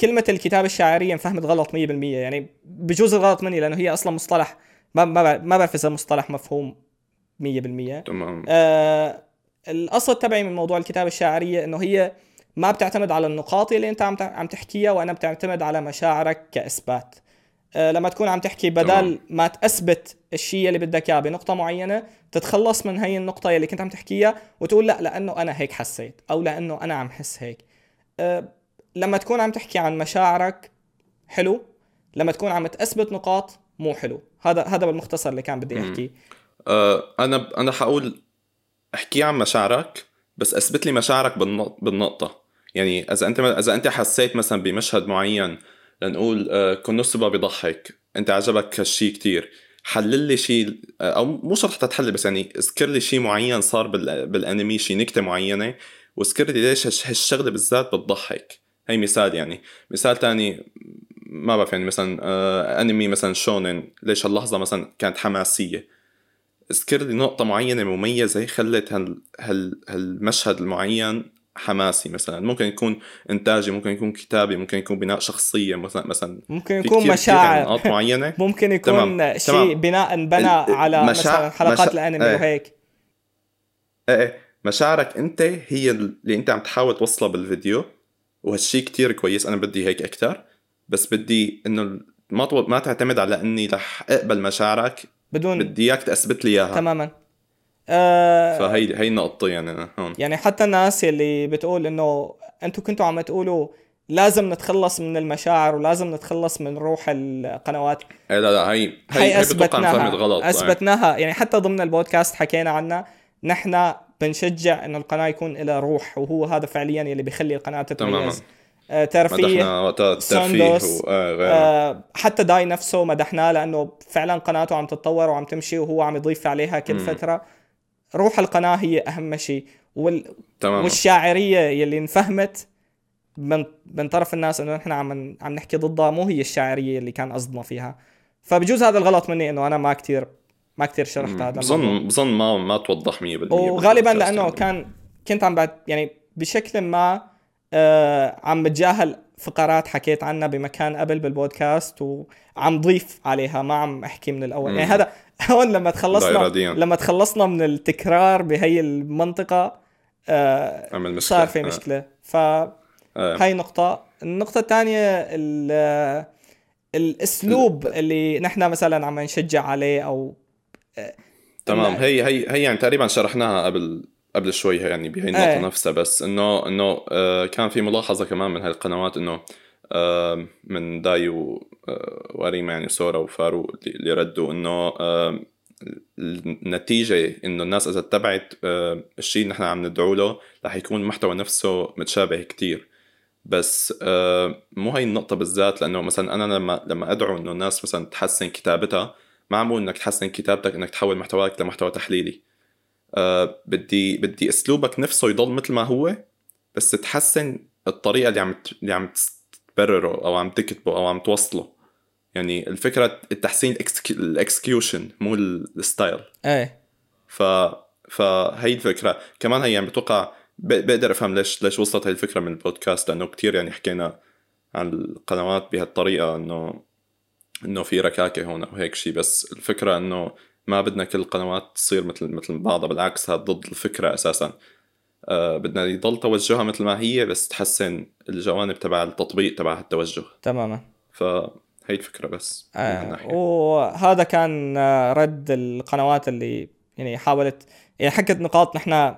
كلمة الكتابة الشاعرية انفهمت غلط 100% يعني بجوز الغلط مني لأنه هي أصلا مصطلح ما ما ما بعرف إذا مصطلح مفهوم 100% تمام. آه الأصل تبعي من موضوع الكتابة الشاعرية إنه هي ما بتعتمد على النقاط اللي أنت عم عم تحكيها وأنا بتعتمد على مشاعرك كإثبات. لما تكون عم تحكي بدل. ما تثبت الشيء اللي بدك إياه بنقطة معينة تتخلص من هي النقطة اللي كنت عم تحكيها وتقول لا لأنه أنا هيك حسيت أو لأنه أنا عم حس هيك. أه لما تكون عم تحكي عن مشاعرك حلو لما تكون عم تثبت نقاط مو حلو. هذا هذا بالمختصر اللي كان بدي احكيه آه أنا أنا حقول احكي عن مشاعرك بس أثبت لي مشاعرك بالنق- بالنقطة. يعني إذا أنت إذا أنت حسيت مثلا بمشهد معين لنقول آه كونوسوبا بيضحك. انت عجبك هالشيء كتير. حلل لي شيء آه، أو مو شرط تحلل بس يعني اذكر لي شيء معين صار بال- بالانمي شيء نكتة معينة واذكر لي ليش هالش- هالشغلة بالذات بتضحك. هي مثال يعني. مثال تاني ما بعرف يعني مثلا آه انمي مثلا شونن ليش هاللحظة مثلا كانت حماسية. اذكر لي نقطة معينة مميزة خلت هال هال هالمشهد المعين حماسي مثلا. ممكن يكون إنتاجي ممكن يكون كتابي ممكن يكون بناء شخصية مثلا مثلا ممكن يكون مشاعر. معينة. ممكن يكون تمام، شيء تمام. بناء بنى على مشاع- مثلا حلقات مشا- الأنمي إيه. وهيك. إيه إيه. مشاعرك أنت هي اللي أنت عم تحاول توصلها بالفيديو وهالشي كتير كويس. أنا بدي هيك أكتر. بس بدي إنه ما ما تعتمد على إني رح أقبل مشاعرك. بدون بدي إياك تثبت لي إياها. تماما. آه فهي هي النقطة يعني أنا هون. يعني حتى الناس اللي بتقول إنه أنتوا كنتوا عم تقولوا لازم نتخلص من المشاعر ولازم نتخلص من روح القنوات. إيه لا لا هي هي هي, فهمت غلط اثبتناها أثبتناها. يعني حتى ضمن البودكاست حكينا عنها نحن بنشجع انه القناة يكون لها روح وهو هذا فعليا اللي بيخلي القناة تماما. تتميز آه ترفيه وقتها وغيره آه حتى داي نفسه مدحناه لأنه فعلا قناته عم تتطور وعم تمشي وهو عم يضيف عليها كل مم. فترة. روح القناة هي أهم شيء وال... تماما والشاعرية يلي انفهمت من من طرف الناس إنه نحن عم عم نحكي ضدها مو هي الشاعرية اللي كان قصدنا فيها فبجوز هذا الغلط مني إنه أنا ما كتير ما كتير شرحت هذا. بظن بظن ما ما توضح 100% وغالبا لأنه يعني. كان كنت عم بعد يعني بشكل ما آه عم بتجاهل فقرات حكيت عنها بمكان قبل بالبودكاست وعم ضيف عليها ما عم أحكي من الأول مم. يعني هذا هون لما تخلصنا. لما تخلصنا من التكرار بهي المنطقة آه عمل مشكلة صار في آه. مشكلة فهاي آه. نقطة النقطة الثانية ال- الأسلوب اللي نحن مثلا عم نشجع عليه أو تمام إن- هي هي هي يعني تقريبا شرحناها قبل قبل شوي يعني بهي النقطة إيه. نفسها بس انه إنه آه كان في ملاحظة كمان من هالقنوات إنه آه من داي و- آه واريما يعني سورا وفاروق اللي ردوا انه النتيجة انه الناس اذا اتبعت الشيء اللي نحن عم ندعو له رح يكون المحتوى نفسه متشابه كتير. بس مو هي النقطة بالذات لأنه مثلا أنا لما لما أدعو إنه الناس مثلا تحسن كتابتها ما عم بقول إنك تحسن كتابتك إنك تحول محتواك لمحتوى تحليلي. بدي بدي أسلوبك نفسه يضل مثل ما هو بس تحسن الطريقة اللي عم اللي عم تبرره أو عم تكتبه أو عم توصله. يعني الفكرة التحسين ال execution مو ال- ال style. إيه. ف فهي الفكرة. كمان هي يعني بتوقع بقدر أفهم ليش ليش وصلت هاي الفكرة من البودكاست لأنه كتير يعني حكينا عن القنوات بهالطريقة انه إنه في ركاكة هون أو هيك شيء بس الفكرة إنه ما بدنا كل القنوات تصير مثل مثل بعضها بالعكس هذا ضد الفكرة أساسا. بدنا يضل توجهها مثل ما هي بس تحسن الجوانب تبع التطبيق تبع التوجه تماما فهي الفكرة بس من آه. وهذا كان آه، رد القنوات اللي يعني حاولت يعني حكت نقاط نحن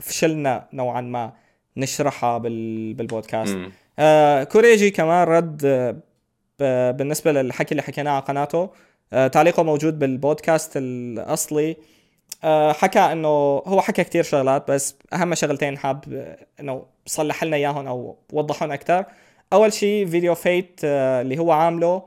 فشلنا نوعا ما نشرحها بال بالبودكاست. آه كوريجي كمان رد آه، ب- بالنسبة للحكي اللي حكيناه على قناته آه تعليقه موجود بالبودكاست الأصلي آه حكى إنه هو حكى كتير شغلات بس أهم شغلتين حاب آه، إنه صلح لنا إياهم أو وضحهم أكثر أول شيء فيديو Fate آه اللي هو عامله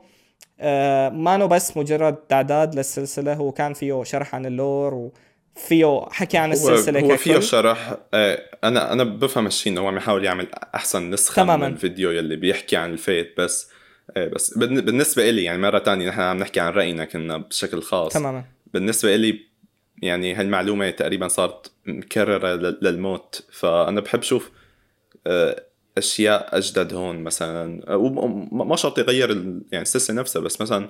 آه مانو بس مجرد تعداد للسلسلة هو كان فيه شرح عن ال lore وفيه حكي عن السلسلة هو, هو فيه. شرح آه، أنا أنا بفهم هالشيء إنه هو عم يحاول يعمل أحسن نسخة تماماً. من الفيديو يلي بيحكي عن الفيت بس آه، بس بالن- بالنسبة إلي يعني مرة تانية نحن عم نحكي عن رأينا كنا بشكل خاص تماما بالنسبة إلي يعني هالمعلومة تقريبا صارت مكررة لل- للموت. فأنا بحب شوف آه، أشياء أجدد هون مثلا. آه، وم- ما شرط يغير يعني السلسلة نفسها بس مثلا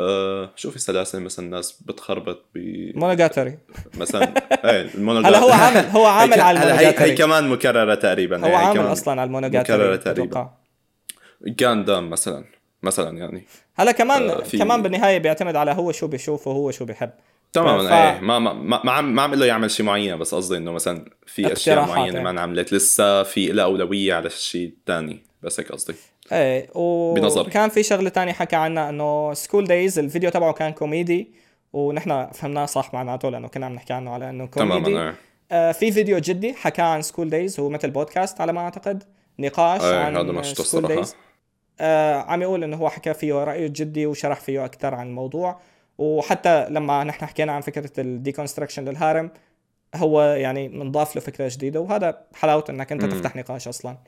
آه، شو في سلاسل مثلا الناس بتخربط ب Monogatari مثلا إيه المونوجا هلا هو عامل هو عامل على هلا هي, هي ال Monogatari كمان مكررة تقريبا هو هي عامل أصلا على ال Monogatari مكررة تقريباً. Gundam مثلا مثلا يعني. هلا كمان آه، كمان بالنهاية بيعتمد على هو شو بيشوف وهو شو بيحب. تماما ف- إيه ما ما ما ما عم ما عم له يعمل شيء معين بس قصدي إنه مثلا في أشياء معينة يعني. ما انعملت لسه في لها أولوية على شيء ثاني بس هيك قصدي. إيه بنظري. وكان في شغلة تانية حكى عنها إنه School Days الفيديو تبعه كان كوميدي ونحن فهمناه صح معناته لأنه كنا عم نحكي عنه على إنه كوميدي. تماما إيه. آه في فيديو جدي حكى عن School Days هو مثل بودكاست على ما أعتقد نقاش إيه عن هذا ما School Days آه عم يقول إنه هو حكى فيه رأيه الجدي وشرح فيه أكثر عن الموضوع. وحتى لما نحن حكينا عن فكرة ال deconstruction لل harem هو يعني منضاف له فكرة جديدة وهذا حلاوه إنك أنت. تفتح نقاش أصلا.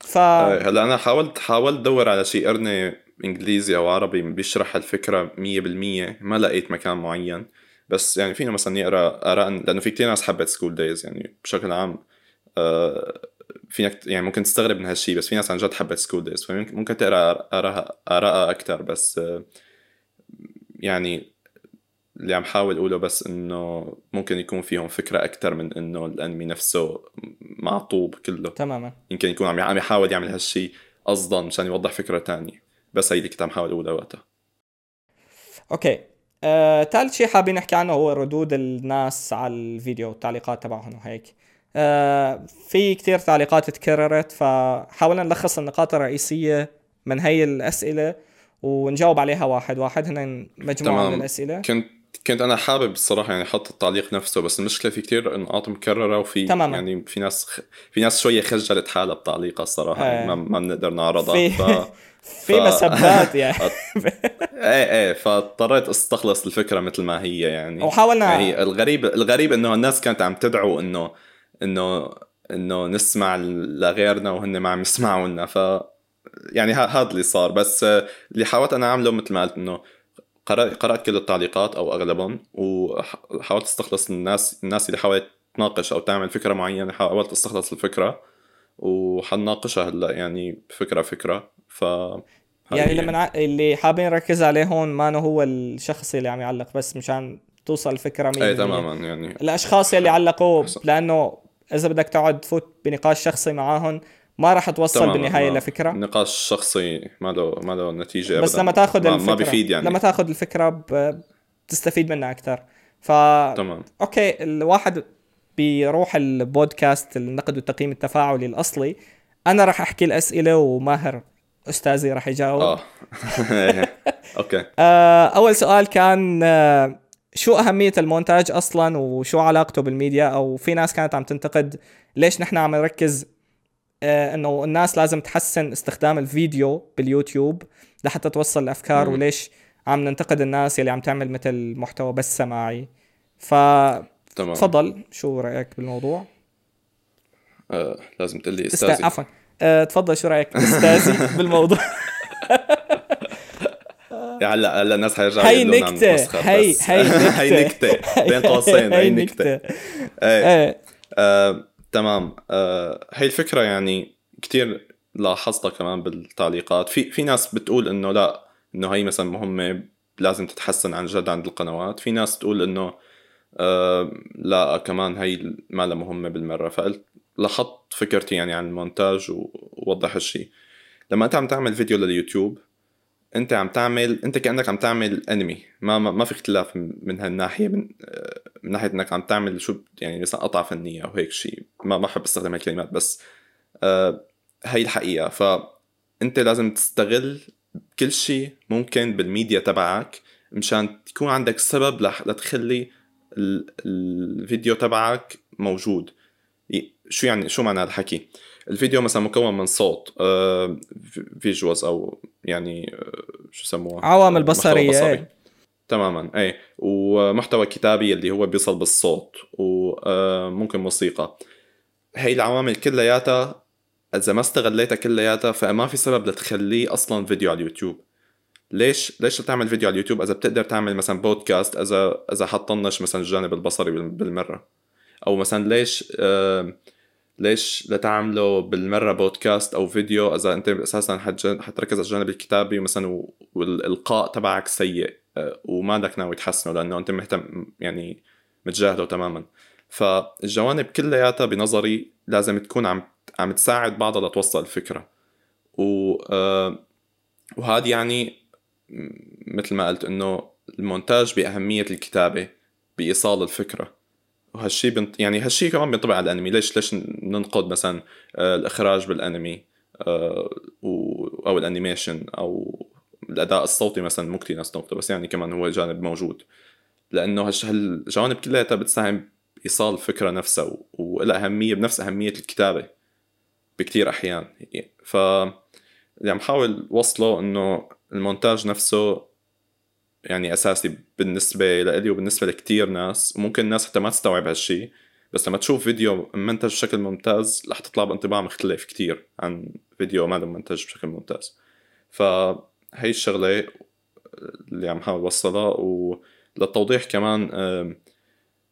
ف إيه هلأ أنا حاولت حاولت أدور على شيء قرني إنجليزي أو عربي بيشرح الفكرة 100% ما لقيت مكان معين. بس يعني فينا مثلا نقرا آراء لأنه في كتير ناس حبت School Days يعني بشكل عام. آه فينك يعني ممكن تستغرب من هالشيء بس في ناس عن جد حبت School Days فممكن تقرأ آراء آراء أكثر بس آه يعني اللي عم حاول أقوله بس إنه ممكن يكون فيهم فكرة أكثر من إنه الأنمي نفسه معطوب كله. تماما. يمكن يكون عم عم يحاول يعمل هالشيء قصدا مشان يوضح فكرة تانية. بس هي اللي كنت عم حاول أقولها وقتها. أوكي. آه، ثالث شيء حابين نحكي عنه هو ردود الناس على الفيديو والتعليقات تبعهم وهيك. آه، في كتير تعليقات تكررت فحاولنا نلخص النقاط الرئيسية من هي الأسئلة ونجاوب عليها واحد واحد. هن مجموعة. من الأسئلة. كنت كنت أنا حابب الصراحة يعني أحط التعليق نفسه بس المشكلة في كتير نقاط مكررة وفي تماما. يعني في ناس خ... في ناس شوية خجلت حالها بتعليقها الصراحة آه. يعني ما, ما بنقدر نعرضها في ف... في مسبات يعني إيه إيه فاضطريت أستخلص الفكرة مثل ما هي يعني وحاولنا يعني هي الغريب الغريب إنه الناس كانت عم تدعو إنه إنه إنه نسمع لغيرنا وهن ما عم يسمعوا لنا ف يعني هذا اللي صار بس آه، اللي حاولت أنا أعمله مثل ما قلت إنه قرأت قرأت كل التعليقات أو أغلبهم وحاولت أستخلص الناس الناس اللي حاولت تناقش أو تعمل فكرة معينة حاولت أستخلص الفكرة وحنناقشها هلأ يعني فكرة فكرة ف يعني. لما نع... اللي حابين نركز عليه هون ما هو الشخص اللي عم يعلق بس مشان توصل الفكرة 100% إيه تماما يعني الأشخاص يلي علقوا. لأنه إذا بدك تقعد تفوت بنقاش شخصي معاهم ما راح توصل بالنهاية لفكرة. نقاش شخصي ما له ما له نتيجة بس أبداً. لما تاخذ الفكرة ما بيفيد يعني. لما تاخذ الفكرة ب... بتستفيد منها أكثر. ف تمام. أوكي الواحد بيروح البودكاست النقد والتقييم التفاعلي الأصلي. أنا راح أحكي الأسئلة وماهر أستاذي راح يجاوب. آه. أوكي. آه، أول سؤال كان آه، شو أهمية المونتاج أصلا وشو علاقته بالميديا؟ أو في ناس كانت عم تنتقد ليش نحن عم نركز إنه الناس لازم تحسن استخدام الفيديو باليوتيوب لحتى توصل الأفكار مم. وليش عم ننتقد الناس اللي عم تعمل مثل محتوى بس سماعي. فتفضل تمام. شو رأيك بالموضوع؟ آه لازم تقول لي است... استاذي. عفوا. آه، تفضل شو رأيك استاذي بالموضوع؟ هلا هلا الناس حيرجعوا هي نكتة هي. هي نكتة. بين قوسين هي نكتة. إيه. إيه. آه، تمام. آه، هي الفكرة يعني كتير لاحظتها كمان بالتعليقات. في في ناس بتقول إنه لا إنه هي مثلا مهمة لازم تتحسن عن جد عند القنوات. في ناس تقول إنه آه لا كمان هي ما لها مهمة بالمرة. فقلت لاحظت فكرتي يعني عن المونتاج ووضح الشيء لما أنت عم تعمل فيديو لليوتيوب أنت عم تعمل أنت كأنك عم تعمل انمي ما ما, ما في اختلاف من هالناحية من من ناحية إنك عم تعمل شو يعني مثلا قطعة فنية أو هيك شيء ما ما بحب أستخدم هالكلمات بس آه هي الحقيقة. فانت لازم تستغل كل شيء ممكن بالميديا تبعك مشان تكون عندك سبب لتخلي ال- الفيديو تبعك موجود. شو يعني شو معنى هالحكي؟ الفيديو مثلا مكون من صوت visuals أو يعني آه، شو سموها عوامل بصرية، بصري. إيه. تماما اي ومحتوى كتابي اللي هو بيصل بالصوت وممكن موسيقى. هي العوامل كلياتها إذا ما استغليتها كلياتها فما في سبب لتخليه أصلا فيديو على اليوتيوب. ليش؟ ليش تعمل فيديو على اليوتيوب؟ إذا بتقدر تعمل مثلا بودكاست إذا إذا حتطنش مثلا الجانب البصري بال- بالمرة. أو مثلا ليش آه ليش لتعمله بالمرة بودكاست أو فيديو؟ إذا أنت أساسا حتركز على الجانب الكتابي مثلا والإلقاء تبعك سيء آه، وما بدك ناوي تحسنه لأنه أنت مهتم يعني متجاهله تماما. فالجوانب كلياتها بنظري لازم تكون عم عم تساعد بعضها لتوصل الفكرة. و آه، وهذا يعني مثل ما قلت إنه المونتاج بأهمية الكتابة بإيصال الفكرة. وهالشيء بنت... يعني هالشيء كمان بينطبق على الأنمي. ليش ليش ننقد مثلا آه، الإخراج بالأنمي آه، أو الأنيميشن أو الأداء الصوتي مثلا؟ مو كثير ناس تنقده بس يعني كمان هو جانب موجود. لأنه هالجوانب كلها بتساهم بإيصال الفكرة نفسها ولها أهمية بنفس أهمية الكتابة بكتير أحيان. ف اللي عم وصله إنه المونتاج نفسه يعني أساسي بالنسبة لإلي وبالنسبة لكتير ناس. وممكن الناس حتى ما تستوعب هالشيء بس لما تشوف فيديو منتج بشكل ممتاز رح تطلع بانطباع مختلف كتير عن فيديو ما منتج بشكل ممتاز. فهي الشغلة اللي عم حاول وصلها وللتوضيح كمان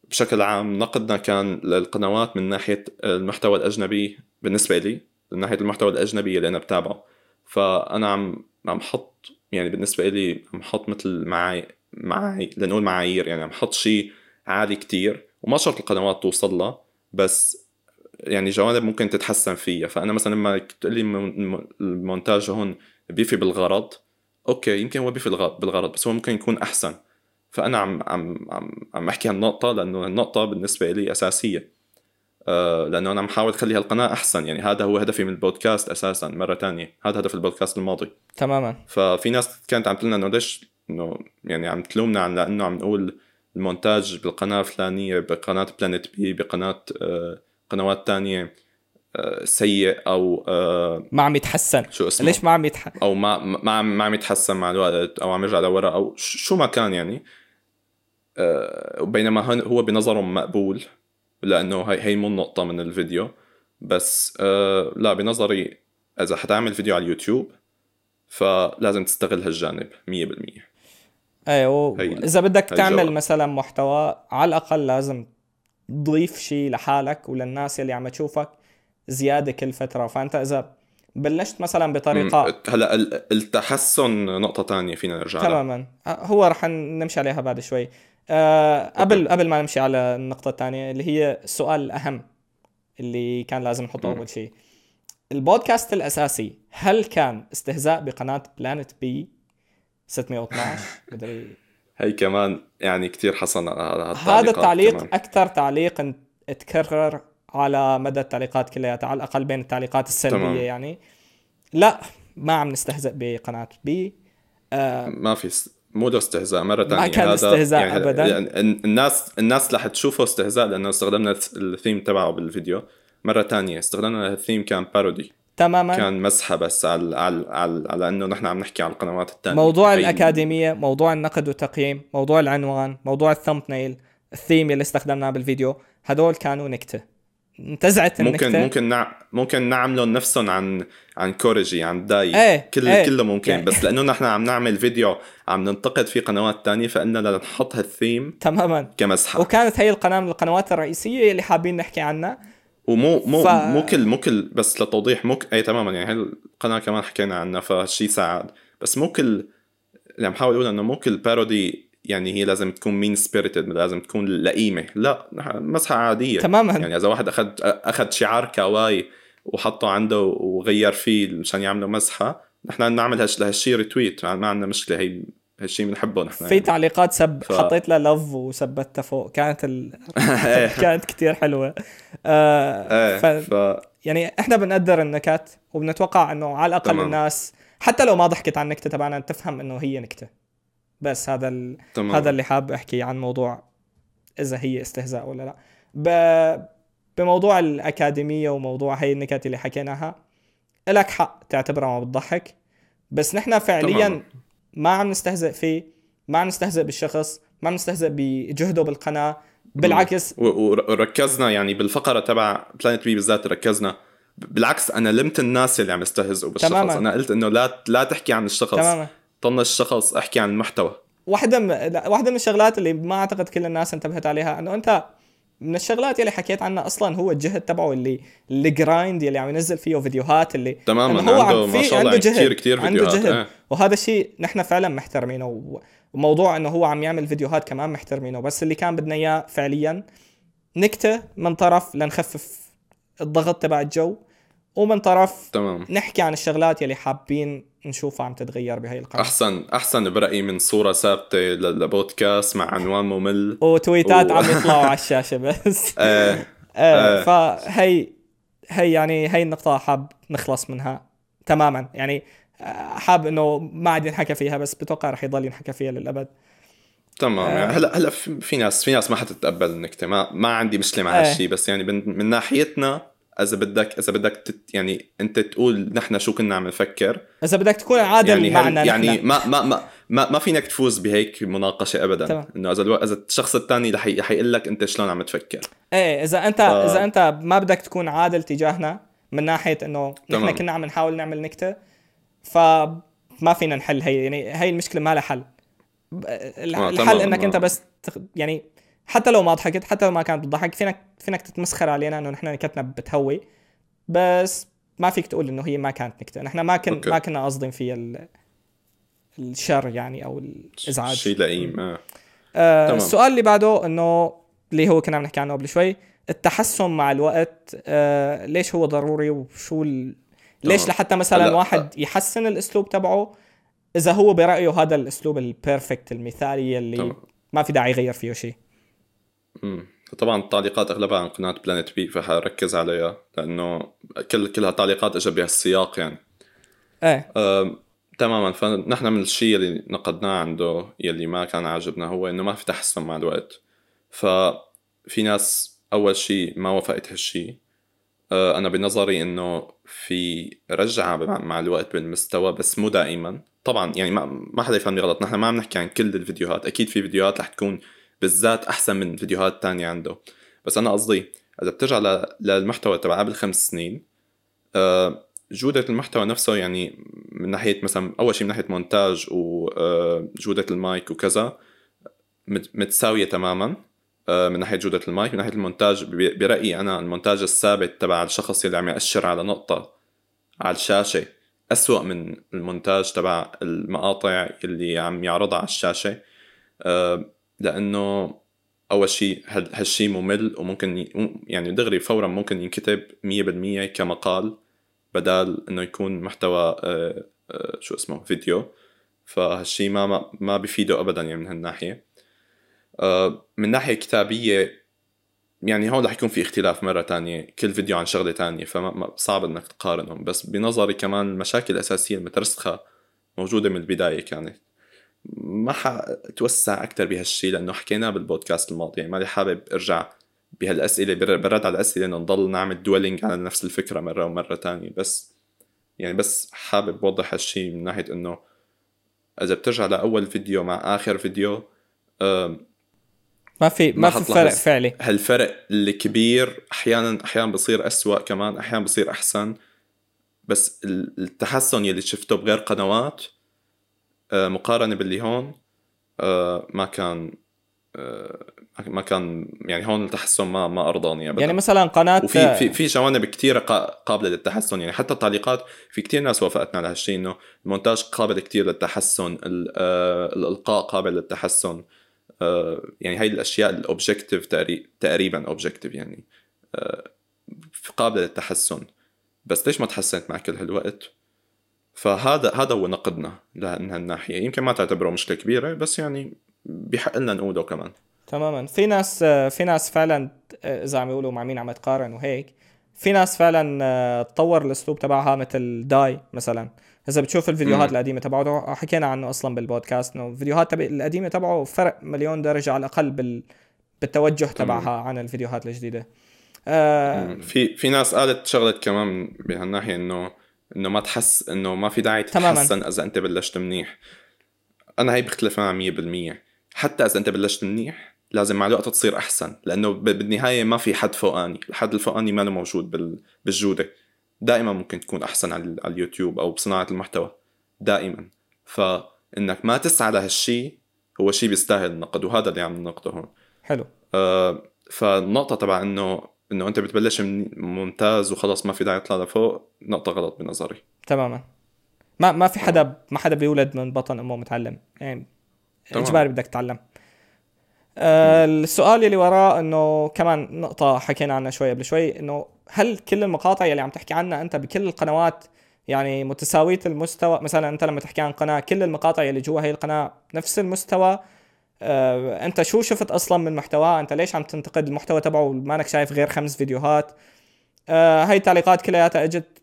بشكل عام نقدنا كان للقنوات من ناحية المحتوى الأجنبي بالنسبة لي من ناحية المحتوى الأجنبي اللي أنا بتابعه. فأنا عم عم حط يعني بالنسبة لي عم حط مثل معاي معاي لنقول معايير يعني عم حط شيء عالي كتير وما شرط القنوات توصل لها بس يعني جوانب ممكن تتحسن فيها. فأنا مثلا لما تقول لي المونتاج هون بيفي بالغرض okay يمكن هو بيفي بالغرض بس هو ممكن يكون أحسن. فأنا عم عم عم عم أحكي هالنقطة لأنه النقطه بالنسبة لي أساسية. لأنه أنا عم حاول أخلي هالقناة أحسن. يعني هذا هو هدفي من البودكاست أساسا مرة تانية. هذا هدف البودكاست الماضي. تماما. ففي ناس كانت عم تقول إنه ليش إنه يعني عم تلومنا عن لأنه عم نقول المونتاج بالقناة الفلانية بقناة Planet B بقناة آه قنوات تانية آه سيء أو آه ما عم يتحسن. شو اسمه؟ ليش ما عم يتحسن أو ما ما ما عم يتحسن مع الوقت أو عم يرجع لورا أو شو ما كان يعني. آه بينما هو بنظرهم مقبول. لأنه هي هي مو النقطة من الفيديو. بس آه لا بنظري إذا حتعمل فيديو على اليوتيوب فلازم تستغل هالجانب 100% أيوه إذا بدك تعمل الجواب. مثلا محتوى على الأقل لازم تضيف شيء لحالك وللناس اللي عم تشوفك زيادة كل فترة. فأنت إذا بلشت مثلا بطريقة هلا التحسن نقطة تانية فينا نرجع تماما. هو رح نمشي عليها بعد شوي. أه قبل قبل ما نمشي على النقطة الثانية اللي هي السؤال الأهم اللي كان لازم نحطه أول شيء. البودكاست الأساسي هل كان استهزاء بقناة بلانت بي 612 مدري. هي كمان يعني كثير حصل على هذا التعليق أكثر تعليق تكرر على مدى التعليقات كلياتها على الأقل بين التعليقات السلبية تمام. يعني. لا ما عم نستهزئ بقناة بي آه ما في مو ده استهزاء مرة ثانية ما كان استهزاء يعني ابدا. يعني الناس الناس رح تشوفه استهزاء لأنه استخدمنا الثيم تبعه بالفيديو. مرة ثانية استخدمنا الثيم كان بارودي تماما. كان مسحة بس على على على, على إنه نحن عم نحكي عن القنوات الثانية موضوع الأكاديمية موضوع النقد والتقييم موضوع العنوان موضوع الثمبنيل الثيم اللي استخدمناه بالفيديو هدول كانوا نكتة. انتزعت ممكن النكتة. ممكن نع... ممكن نعملهم نفسهم عن عن كوريجي عن داي. إيه كل إيه. كله ممكن. يعني. بس لأنه نحن عم نعمل فيديو عم ننتقد في قنوات تانية فقلنا بدنا نحط هالثيم تماما. كمسحه وكانت هي القناه من القنوات الرئيسية اللي حابين نحكي عنها. ومو مو ف... مو كل مو كل بس لتوضيح مو اي تماما. يعني هي القناه كمان حكينا عنها فهالشيء ساعد. بس مو كل اللي عم حاول أقول إنه مو كل parody يعني هي لازم تكون mean spirited لازم تكون لئيمة. لا مزحة عادية. تماما. يعني إذا واحد أخذ أخذ شعار كاواي وحطه عنده وغير فيه مشان يعملوا مزحة نحن نعمل هالشيء retweet ما عندنا مشكلة. هي هالشيء بنحبه نحن. في يعني. تعليقات سب ف... حطيت له لف وثبتها فوق. كانت ال... كانت كثير حلوة. آه ف... ف... يعني إحنا بنقدر النكت وبنتوقع إنه على الأقل تمام. الناس حتى لو ما ضحكت عن النكتة تبعنا تفهم إنه هي نكتة. بس هذا ال... هذا اللي حاب أحكي عن موضوع إذا هي استهزاء ولا لا. ب... بموضوع الأكاديمية وموضوع هي النكت اللي حكيناها لك حق تعتبرها ما بتضحك بس نحن فعليا تمام. ما عم نستهزئ فيه ما عم نستهزئ بالشخص ما عم نستهزئ بجهده بالقناة بالعكس. وركزنا يعني بالفقرة تبع بلانت بي بالذات ركزنا. بالعكس أنا لمت الناس اللي عم يستهزئوا بالشخص. تماما. أنا قلت إنه لا لا تحكي عن الشخص. تماما. طنش الشخص أحكي عن المحتوى واحدة م... واحدة من الشغلات اللي ما أعتقد كل الناس انتبهت عليها إنه أنت من الشغلات اللي حكيت عنها أصلا هو الجهد تبعه اللي اللي جرايند اللي عم ينزل فيه فيديوهات اللي تماما هو عنده ما شاء الله عنده جهد كثير كثير عنده جهد. آه. وهذا الشيء نحن فعلا محترمينه وموضوع إنه هو عم يعمل فيديوهات كمان محترمينه بس اللي كان بدنا إياه فعليا نكتة من طرف لنخفف الضغط تبع الجو. ومن طرف تمام. نحكي عن الشغلات يلي حابين نشوفها عم تتغير بهي القناة. أحسن أحسن برأيي من صورة ثابتة لبودكاست مع عنوان ممل. وتويتات و- عم يطلعوا على الشاشة بس. آه آه آه. فهي هي يعني هي النقطة حاب نخلص منها تماما. يعني آه، حاب إنه ما عاد ينحكى فيها بس بتوقع رح يضل ينحكى فيها للأبد. تمام. آه. يعني هلا هلا في ناس في ناس ما حتتقبل النكتة. ما ما عندي مشكلة مع آه. هالشيء بس يعني من ناحيتنا إذا بدك إذا بدك تت يعني أنت تقول نحن شو كنا عم نفكر إذا بدك تكون عادل يعني معنا يعني نحن. ما ما ما ما, ما فينك تفوز بهيك مناقشة ابدا. إنه إذا ألو... إذا الشخص الثاني رح يقول لك أنت شلون عم تفكر إيه إذا انت ف- إذا أنت ما بدك تكون عادل تجاهنا من ناحية إنه نحن. كنا عم نحاول نعمل نكتة فما فينا نحل هي يعني هي المشكلة ما لها حل آه، الحل إنك آه. انت بس تخ... يعني حتى لو ما ضحكت حتى لو ما كانت بتضحك فينك فينك تتمسخر علينا إنه نحن نكتنا بتهوي بس ما فيك تقول إنه هي ما كانت نكتة نحن ما كن أوكي. ما كنا قاصدين فيها ال... الشر يعني أو الإزعاج شيء لئيم آه آه تمام. السؤال اللي بعده إنه اللي هو كنا عم نحكي عنه قبل شوي التحسن مع الوقت آه ليش هو ضروري وشو ال... ليش تمام. لحتى مثلا هلا- واحد يحسن الأسلوب تبعه إذا هو برأيه هذا الأسلوب ال perfect المثالي اللي تمام. ما في داعي يغير فيه شيء امم طبعا التعليقات أغلبها عن قناة Planet B فحركز عليها لأنه كل كلها تعليقات اجى بهالسياق يعني. إيه. أم، تماما. فنحن من الشيء اللي نقدناه عنده يلي ما كان عاجبنا هو إنه ما في تحسن مع الوقت. ففي ناس أول شيء ما وافقت هالشيء. أه، أنا بنظري إنه في رجعة مع مع الوقت بالمستوى بس مو دائما. طبعا يعني ما ما حدا يفهمني غلط. نحن ما عم نحكي عن كل الفيديوهات. أكيد في فيديوهات رح تكون بالذات أحسن من فيديوهات تانية عنده. بس أنا قصدي إذا بترجع للمحتوى تبع قبل خمس سنين أه، جودة المحتوى نفسه يعني من ناحية مثلا أول شيء من ناحية مونتاج وجودة المايك وكذا مت- متساوية تماما آه، من ناحية جودة المايك من ناحية المونتاج. برأيي أنا المونتاج الثابت تبع الشخص اللي عم يأشر على نقطة على الشاشة أسوأ من المونتاج تبع المقاطع اللي عم يعرضها على الشاشة. لأنه أول شيء هال- هالشي ممل وممكن يعني دغري فورا ممكن ينكتب 100% كمقال بدال إنه يكون محتوى آه، آه، شو اسمه فيديو. فهالشي ما ما, ما بيفيده ابدا يعني من هالناحية. آه، من ناحية كتابية يعني هون رح يكون في اختلاف مرة تانية. كل فيديو عن شغلة تانية فصعب إنك تقارنهم. بس بنظري كمان المشاكل الأساسية المترسخة موجودة من البداية كانت. ما حتوسع أكتر بهالشي لأنه حكيناه بالبودكاست الماضي يعني مالي حابب أرجع بهالأسئلة بر- برد على الأسئلة إنه نضل نعمل دويلينج على نفس الفكرة مرة ومرة تانية بس يعني بس حابب أوضح هالشي من ناحية إنه إذا بترجع لأول فيديو مع آخر فيديو ما في ما في. فرق فعلي هالفرق الكبير أحيانا أحيانا بصير أسوأ كمان أحيانا بصير أحسن بس ال- التحسن يلي شفته بغير قنوات مقارنة باللي هون آه، ما كان آه، ما كان يعني هون التحسن ما ما أرضاني ابدا. يعني مثلا قناة وفي في في جوانب كثيرة قابلة للتحسن. يعني حتى التعليقات في كثير ناس وافقتنا على هالشيء إنه المونتاج قابل كثير للتحسن ال- آه، الإلقاء قابل للتحسن. آه، يعني هاي الأشياء ال objective تقريبا objective يعني آه، قابلة للتحسن. بس ليش ما تحسنت مع كل هالوقت؟ فهذا هذا هو نقدنا لهن هالناحية يمكن ما تعتبره مشكلة كبيرة بس يعني بحق لنا نقوله كمان. تماما. في ناس في ناس فعلا اذا عم يقولوا مع مين عم تقارن وهيك في ناس فعلا آه، تطور الأسلوب تبعها مثل داي مثلا. إذا بتشوف الفيديوهات مم. القديمة تبعه حكينا عنه أصلا بالبودكاست إنه الفيديوهات تبع القديمة تبعه فرق مليون درجة على الأقل بال بالتوجه تبعها عن الفيديوهات الجديدة. آه في في ناس قالت شغله كمان بهالناحية إنه إنه ما تحس إنه ما في داعي تماماً. تتحسن إذا أنت بلشت منيح. أنا هي بختلف معها 100% حتى إذا أنت بلشت منيح لازم مع الوقت تصير أحسن. لأنه بالنهاية ما في حد فوقاني. الحد الفوقاني ما له موجود بال- بالجودة. دائما ممكن تكون أحسن على اليوتيوب أو بصناعة المحتوى. دائما. فإنك ما تسعى لهالشيء هو شيء بيستاهل النقد وهذا اللي عم ننقده هون. حلو. آه، فالنقطة تبع إنه إنه أنت بتبلش من ممتاز وخلص ما في داعي تطلع لفوق نقطة غلط بنظري. تماما. ما ما في حدا ما حدا بيولد من بطن أمه متعلم. يعني. إجباري بدك تتعلم. آه السؤال اللي وراه إنه كمان نقطة حكينا عنها شوي قبل شوي إنه هل كل المقاطع اللي عم تحكي عنها أنت بكل القنوات يعني متساوية المستوى؟ مثلا أنت لما تحكي عن قناة كل المقاطع اللي جوا هي القناة نفس المستوى آه أنت شو شفت أصلا من محتواها أنت ليش عم تنتقد المحتوى تبعه مانك شايف غير خمس فيديوهات؟ آه هاي التعليقات كلياتها اجت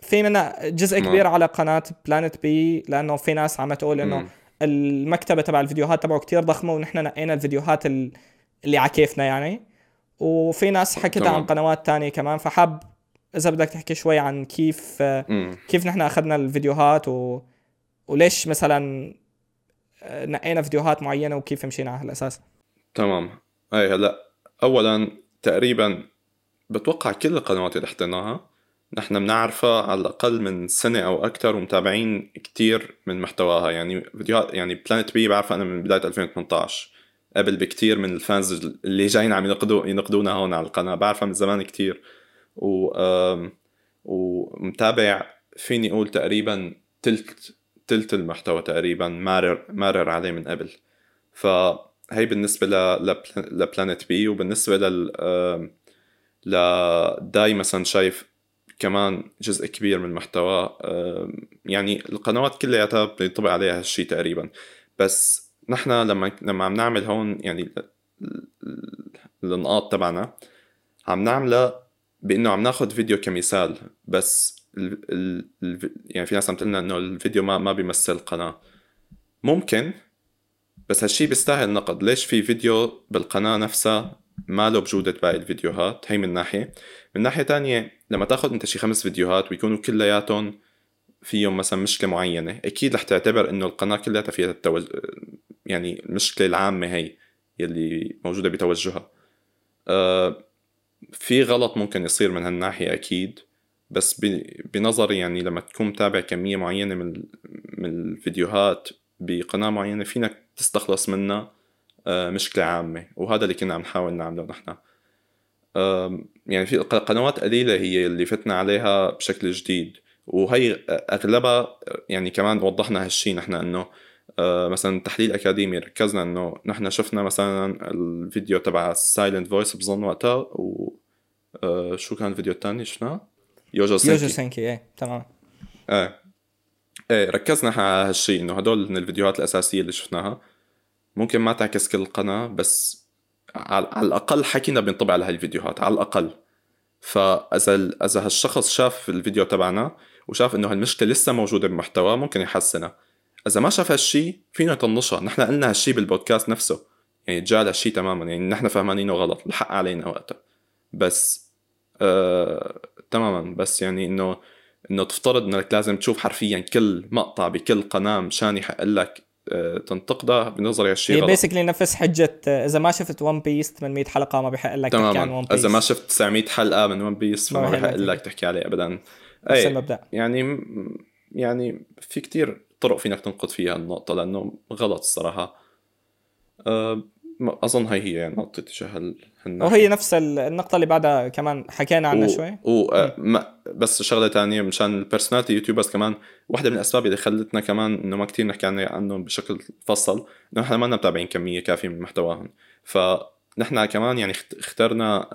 في منها جزء كبير على قناة Planet B لأنه في ناس عم تقول إنه المكتبة تبع الفيديوهات تبعه كتير ضخمة ونحن نقينا الفيديوهات اللي على كيفنا يعني. وفي ناس حكت عن قنوات تانية كمان فحاب إذا بدك تحكي شوي عن كيف مم. كيف نحن أخذنا الفيديوهات و... وليش مثلا نقينا فيديوهات معينة وكيف مشينا على هالأساس. تمام. أي هلأ اولا تقريبا بتوقع كل القنوات اللي حطيناها نحن بنعرفها على الأقل من سنة أو أكثر ومتابعين كتير من محتواها. يعني فيديوهات يعني Planet B بعرفها أنا من بداية 2018 قبل بكتير من ال fans اللي جايين عم ينقدوا ينقدونا هون على القناة. بعرفها من زمان كتير. و ومتابع فيني أقول تقريبا تلت تلت المحتوى تقريبا مارر مارر عليه من قبل. فهي بالنسبة ل لبلانت بي وبالنسبة لل لداي مثلا شايف كمان جزء كبير من محتوى يعني القنوات كلياتها بينطبق عليها هالشيء تقريبا. بس نحن لما لما عم نعمل هون يعني النقاط تبعنا عم نعملها بإنه عم ناخذ فيديو كمثال. بس ال ال يعني في ناس عم تقول إنه الفيديو ما ما بيمثل القناه ممكن بس هالشي بيستاهل نقد. ليش في فيديو بالقناة نفسها ما له بجودة باقي الفيديوهات؟ هي من ناحية. من ناحية تانية لما تاخذ أنت شي خمس فيديوهات ويكونوا كلياتهم فيهم مثلا مشكلة معينة أكيد رح تعتبر إنه القناة كلياتها فيها التوج... يعني المشكلة العامة هي يلي موجودة بتوجهها. أه في غلط ممكن يصير من هالناحية أكيد. بس بنظري يعني لما تكون متابع كمية معينة من من الفيديوهات بقناة معينة فينك تستخلص منها آه، مشكلة عامة. وهذا اللي كنا عم نحاول نعمله نحن. يعني في قنوات قليلة هي اللي فتنا عليها بشكل جديد. وهي أغلبها يعني كمان وضحنا هالشي نحن إنه آه، مثلا تحليل أكاديمي ركزنا إنه نحن شفنا مثلا الفيديو تبع Silent Voice بظن وقتها و آه، شو كان الفيديو الثاني شفناه؟ Youjo Senki Youjo Senki إيه تمام. إيه. إيه ركزنا على هالشيء إنه هدول من الفيديوهات الأساسية اللي شفناها. ممكن ما تعكس كل القناه بس على الأقل حكينا بينطبع على هاي الفيديوهات على الأقل. فإذا إذا هالشخص شاف الفيديو تبعنا وشاف إنه هالمشكلة لسه موجودة بمحتوى ممكن يحسنها. إذا ما شاف هالشيء فيه يطنشها نحن قلنا هالشيء بالبودكاست نفسه. يعني تجاهل هالشيء تماما يعني نحن فهمانينه غلط الحق علينا وقتها. بس آه... تماما. بس يعني إنه إنه تفترض إنك لازم تشوف حرفيا كل مقطع بكل قناة مشان يحق لك تنتقده بنظري هالشيء هي basically نفس حجة إذا ما شفت One Piece 800 حلقة ما بيحق لك تحكي عن One Piece إذا ما شفت 900 حلقة من One Piece فما بيحق لك تحكي عليه ابدا. نفس المبدأ. يعني يعني في كتير طرق فينك تنقد فيها النقطة لأنه غلط الصراحة. أه أظن هي هي يعني نقطه تجاه وهي نفس النقطة اللي بعدها كمان حكينا عنها و... شوي. و... ما بس شغلة تانية مشان ال personality YouTubers كمان واحدة من الأسباب اللي خلتنا كمان إنه ما كتير نحكي عنهم بشكل مفصل إنه إحنا ما متابعين كمية كافية من محتواهم. فنحن كمان يعني اخترنا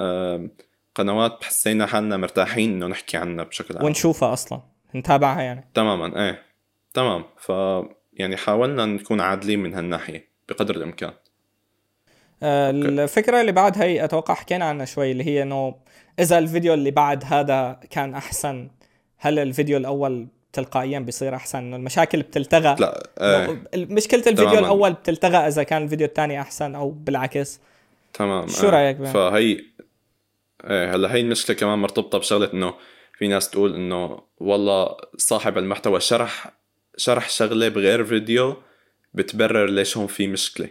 قنوات حسينا حالنا مرتاحين إنه نحكي عنها بشكل عام. ونشوفها أصلا نتابعها يعني. تماما إيه تمام. ف يعني حاولنا نكون عادلين من هالناحية بقدر الإمكان. آه، الفكرة اللي بعد هي أتوقع حكينا عنها شوي اللي هي إنه إذا الفيديو اللي بعد هذا كان أحسن هل الفيديو الأول تلقائيا بيصير أحسن؟ إنه المشاكل بتلتغى؟ لا آه مشكلة الفيديو تماماً. الأول بتلتغى إذا كان الفيديو الثاني أحسن أو بالعكس. تمام. شو رأيك بها؟ فهي إيه هلأ هي المشكلة كمان مرتبطة بشغلة إنه في ناس تقول إنه والله صاحب المحتوى شرح شرح شغلة بغير فيديو بتبرر ليش هون في مشكلة.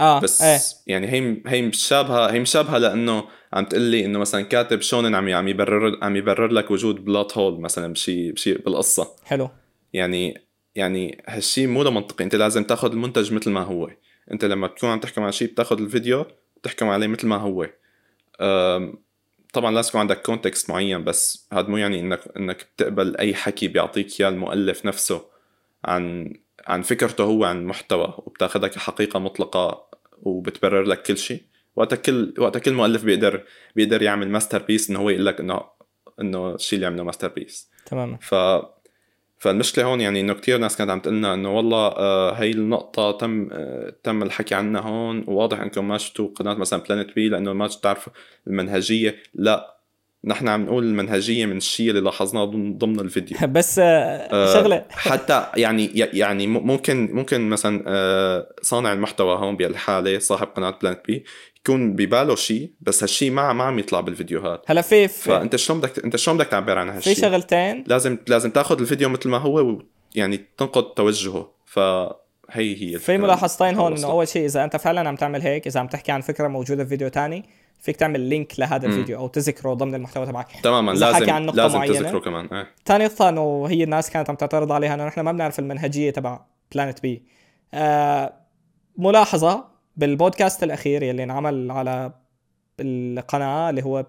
آه بس إيه. يعني هي هي مشابهة هي مشابهة لأنه عم تقول لي إنه مثلا كاتب شونن عم عم يبرر عم يبرر لك وجود بلات هول مثلا بشي بشي بالقصة. حلو. يعني يعني هالشيء مو منطقي أنت لازم تأخذ المنتج مثل ما هو. أنت لما تكون عم تحكم على شيء بتأخذ الفيديو بتحكم عليه مثل ما هو. طبعا لازم يكون عندك context معين بس هذا مو يعني إنك إنك بتقبل أي حكي بيعطيك إياه المؤلف نفسه عن عن فكرته هو عن المحتوى وبتاخذها كحقيقه مطلقة وبتبرر لك كل شيء. وقتها كل وقتها كل مؤلف بيقدر بيقدر يعمل masterpiece إنه هو يقول لك إنه إنه الشيء اللي عمله masterpiece تماما. ف فالمشكلة هون يعني إنه كثير ناس كانت عم تقلنا إنه والله آه هي النقطة تم آه تم الحكي عنها هون وواضح إنكم ما شفتوا قناة مثلا Planet B لأنه ما تعرفوا المنهجية. لا نحن عم نقول المنهجية من الشيء اللي لاحظناه ضمن الفيديو. بس آه شغلة. حتى يعني يعني ممكن ممكن مثلا آه صانع المحتوى هون بهالحالة صاحب قناة Planet B يكون بباله شيء بس هالشيء ما ما عم يطلع بالفيديوهات هلا في, فأنت شلون بدك أنت شلون بدك تعبر عن هالشيء؟ في شغلتين. لازم لازم تاخذ الفيديو مثل ما هو ويعني تنقد توجهه. فهي هي في ملاحظتين هون إنه أول شيء إذا أنت فعلا عم تعمل هيك إذا عم تحكي عن فكرة موجودة في فيديو تاني فيك تعمل link لهذا الفيديو أو تذكره ضمن المحتوى تبعك تماما لازم عن نقطة لازم معينة. تذكره كمان آه. ثاني نقطة إنه هي الناس كانت عم تعترض عليها إنه نحن ما بنعرف المنهجية تبع Planet B آه ملاحظة بالبودكاست الأخير يلي انعمل على القناة اللي هو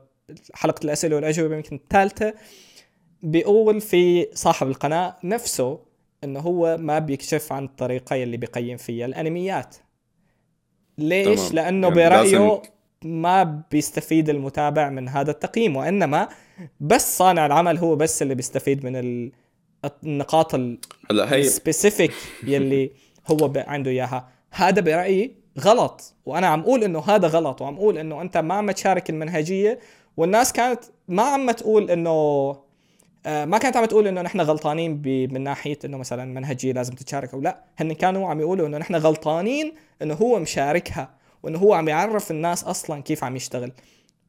حلقة الأسئلة والأجوبة يمكن الثالثة بيقول في صاحب القناة نفسه إنه هو ما بيكشف عن الطريقة يلي بيقيم فيها الأنميات ليش تمام. لأنه يعني لازم... ما بيستفيد المتابع من هذا التقييم وإنما بس صانع العمل هو بس اللي بيستفيد من النقاط السبيسيفيك يلي هو عنده إياها. هذا برأيي غلط وأنا عم أقول إنه هذا غلط وعم أقول إنه أنت ما عم تشارك المنهجية والناس كانت ما عم تقول إنه آه، ما كانت عم تقول إنه نحن غلطانين من ناحية إنه مثلا منهجية لازم تتشارك أو لا. هن كانوا عم يقولوا إنه نحن غلطانين إنه هو مشاركها. وإنه هو عم يعرف الناس أصلا كيف عم يشتغل.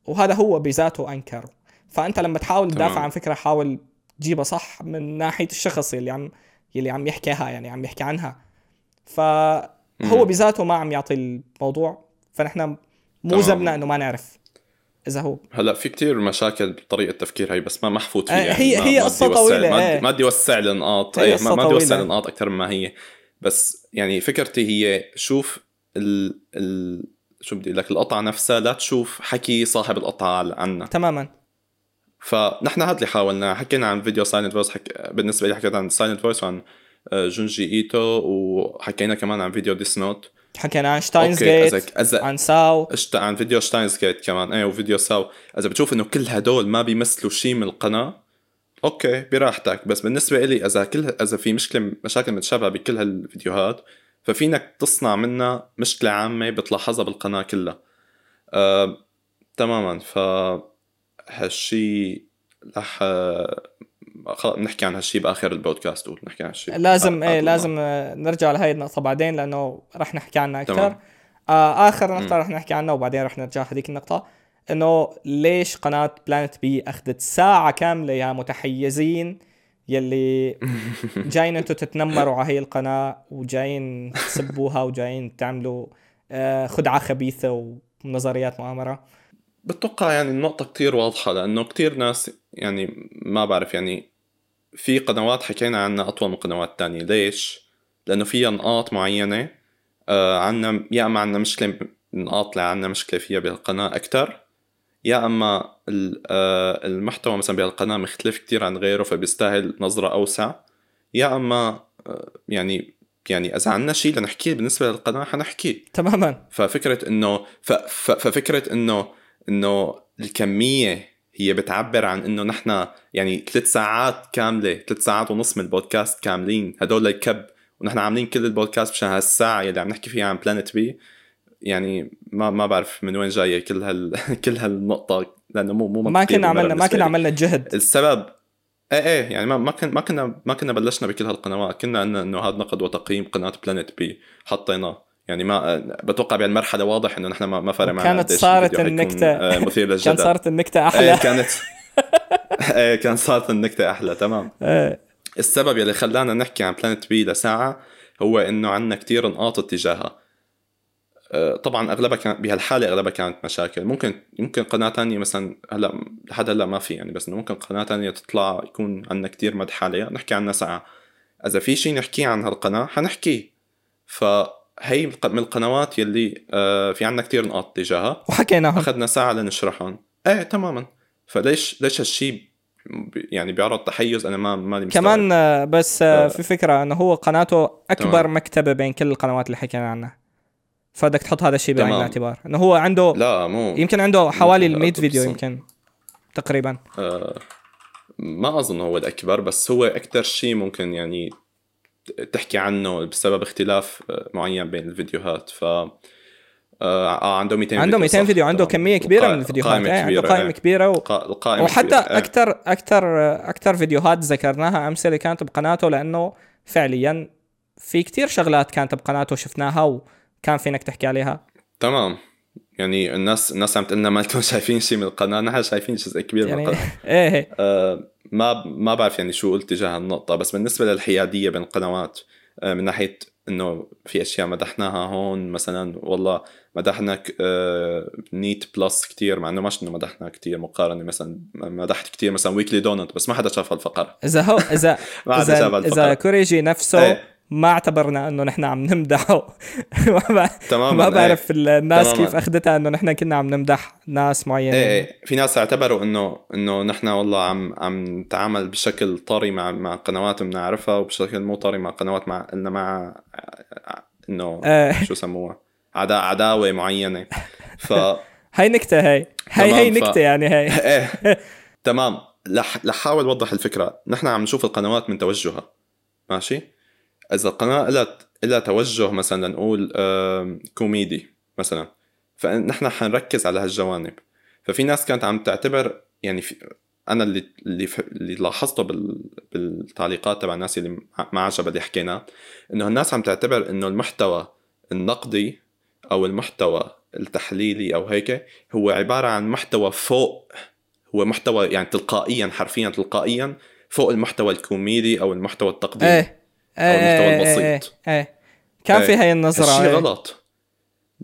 وهذا هو بذاته أنكره. فأنت لما تحاول تدافع عن فكرة حاول تجيبها صح من ناحية الشخص اللي عم اللي عم يحكيها يعني عم يحكي عنها. ف هو بذاته ما عم يعطي الموضوع. فنحن مو ذنبنا إنه ما نعرف إذا هو هلأ في كتير مشاكل بطريقة التفكير هي بس ما محفوظ فيها. آه يعني هي هي قصة طويلة ما, ما بدي اوسع النقاط هي ما بدي اوسع النقاط أكثر مما هي. بس يعني فكرتي هي شوف ال ال شو بدي لك القطعة نفسها لا تشوف حكي صاحب القطعة عنا تماما. فنحن هذا اللي حاولنا حكينا عن فيديو Silent Voice حك... بالنسبة لي حكيت عن Silent Voice وعن جونجي إيتو وحكينا كمان عن فيديو Death Note حكينا عن Steins;Gate أزا... عن SAO اشت... عن فيديو Steins;Gate كمان. إيه وفيديو SAO إذا بتشوف إنه كل هدول ما بيمثلوا شيء من القناة أوكي براحتك. بس بالنسبة لي إذا كل إذا في مشكلة مشاكل متشابهة بكل هالفيديوهات ففينك تصنع منها مشكلة عامة بتلاحظها بالقناة كلها. آه... تماما. ف هالشي رح نحكي عن هالشيء بآخر البودكاست نحكي عن هالشيء لازم إيه لازم نرجع لهي النقطة بعدين لأنه رح نحكي عنها أكثر. آه آخر نقطة رح نحكي عنها وبعدين رح نرجع هذيك النقطة. إنه ليش قناة بلانت بي أخذت ساعة كاملة يا متحيزين يلي جايين أنتم تتنمروا على هي القناة وجايين تسبوها وجايين تعملوا آه خدعة خبيثة ونظريات مؤامرة. بتوقع يعني النقطة كتير واضحة لأنه كتير ناس يعني ما بعرف يعني في قنوات حكينا عنها أطول من قنوات تانية. ليش؟ لأنه فيها نقاط معينة آه عنا يا أما عنا مشكلة نقاط اللي عنا مشكلة فيها بالقناة أكتر. يا أما آه المحتوى مثلا بهالقناة مختلف كتير عن غيره فبيستاهل نظرة أوسع. يا أما آه يعني يعني إذا عنا شيء لنحكيه بالنسبة للقناة حنحكيه. تماما. ففكرة إنه ففكرة إنه إنه الكمية هي بتعبر عن إنه نحن يعني ثلاث ساعات كاملة ثلاث ساعات ونص من البودكاست كاملين. هدول الكب ونحن عاملين كل البودكاست مشان هالساعة اللي عم نحكي فيها عن Planet B يعني ما ما بعرف من وين جاية كل هال كل هالنقطة لأنه مو مو ما كنا عملنا ما كنا عملنا جهد. السبب إيه إيه يعني ما ما كنا ما كنا ما كنا بلشنا بكل هالقنوات. كنا قلنا إنه هذا نقد وتقييم قناة Planet B حطيناه. يعني ما بتوقع بهالمرحلة واضح إنه نحن ما فرق معنا كانت صارت النكته آه، مثير للجدل. كانت صارت النكتة أحلى. إيه كانت إيه كانت صارت النكتة أحلى تمام. إيه. السبب يلي خلانا نحكي عن بلانت بي لساعة هو إنه عندنا كتير نقاط اتجاهها. آه، طبعا أغلبها كانت بهالحالة أغلبها كانت مشاكل. ممكن يمكن قناة تانية مثلا هلا لحد هلا ما في يعني بس إنه ممكن قناة تانية تطلع يكون عندنا كتير مدح عليها. نحكي عنها ساعة. إذا في شيء نحكيه عن هالقناة حنحكيه. ف هي من القنوات يلي آه، في عنا كتير نقاط تجاهها. وحكيناها أخذنا ساعة لنشرحهم. إيه تماما. فليش ليش هالشيء يعني بيعرض تحيز؟ أنا ما مستوعب. كمان آه، بس. آه، في فكرة إنه هو قناته أكبر تمام. مكتبة بين كل القنوات اللي حكينا عنها. فبدك تحط هذا الشيء بعين. الاعتبار إنه هو عنده لا مو يمكن عنده حوالي ال 100 لا فيديو. يمكن تقريبا آه ما أظن هو الأكبر بس هو أكثر شيء ممكن يعني تحكي عنه بسبب اختلاف آه، معين بين الفيديوهات ف آه عنده 200 عنده 200 صح، فيديو عنده. كمية كبيرة من الفيديوهات قائمة إيه، عنده كبيرة، قائمة إيه. كبيرة و... القا- القائمة وحتى كبيرة، إيه. أكثر أكثر أكثر فيديوهات ذكرناها أمثلة كانت بقناته لأنه فعليا في كتير شغلات كانت بقناته شفناها وكان فينك تحكي عليها؟ تمام. يعني الناس الناس عم تقول لنا ما لكم شايفين شيء من القناة نحن شايفين جزء كبير من يعني القناة. إيه. آه، ما ما بعرف يعني شو قلت تجاه النقطة بس بالنسبة للحيادية بين القنوات آه، من ناحية إنه في أشياء مدحناها هون مثلا والله مدحنا آه، نيت بلس كتير مع إنه مش انه مدحنا كتير مقارنة مثلا مدحت كتير مثلا ويكلي دونت بس ما حدا شاف هالفقرة إذا هو إذا ما حدا إذا شاف إذا كوريجي نفسه إيه. ما اعتبرنا انه نحن عم نمدحه. ما تماما ما إيه. بعرف الناس تماماً. كيف أخذتها انه نحن كنا عم نمدح ناس معينين إيه إيه. في ناس اعتبروا إنه إنه نحن والله عم عم نتعامل بشكل طري مع مع قنوات بنعرفها وبشكل مو طري مع قنوات مع إنه مع إنه إيه. شو سموها عدا عداوة معينة. ف هاي نكتة هي هاي تمام، هي ف- نكتة يعني هي إيه. تمام. لح لحاول أوضح الفكرة. نحن عم نشوف القنوات من توجهها. ماشي؟ إذا القناة لها لها توجه مثلا نقول آم، كوميدي مثلا فنحن حنركز على هالجوانب. ففي ناس كانت عم تعتبر يعني في أنا اللي اللي اللي لاحظته بال بالتعليقات تبع الناس اللي ما- ما عجبها اللي حكيناه إنه الناس عم تعتبر إنه المحتوى النقدي أو المحتوى التحليلي أو هيك هو عبارة عن محتوى فوق هو محتوى يعني تلقائيا حرفيا تلقائيا فوق المحتوى الكوميدي أو المحتوى التقديمي. إيه. المحتوى إيه، إيه، البسيط. إيه إيه كان في إيه. هاي النظرة هالشي إيه. غلط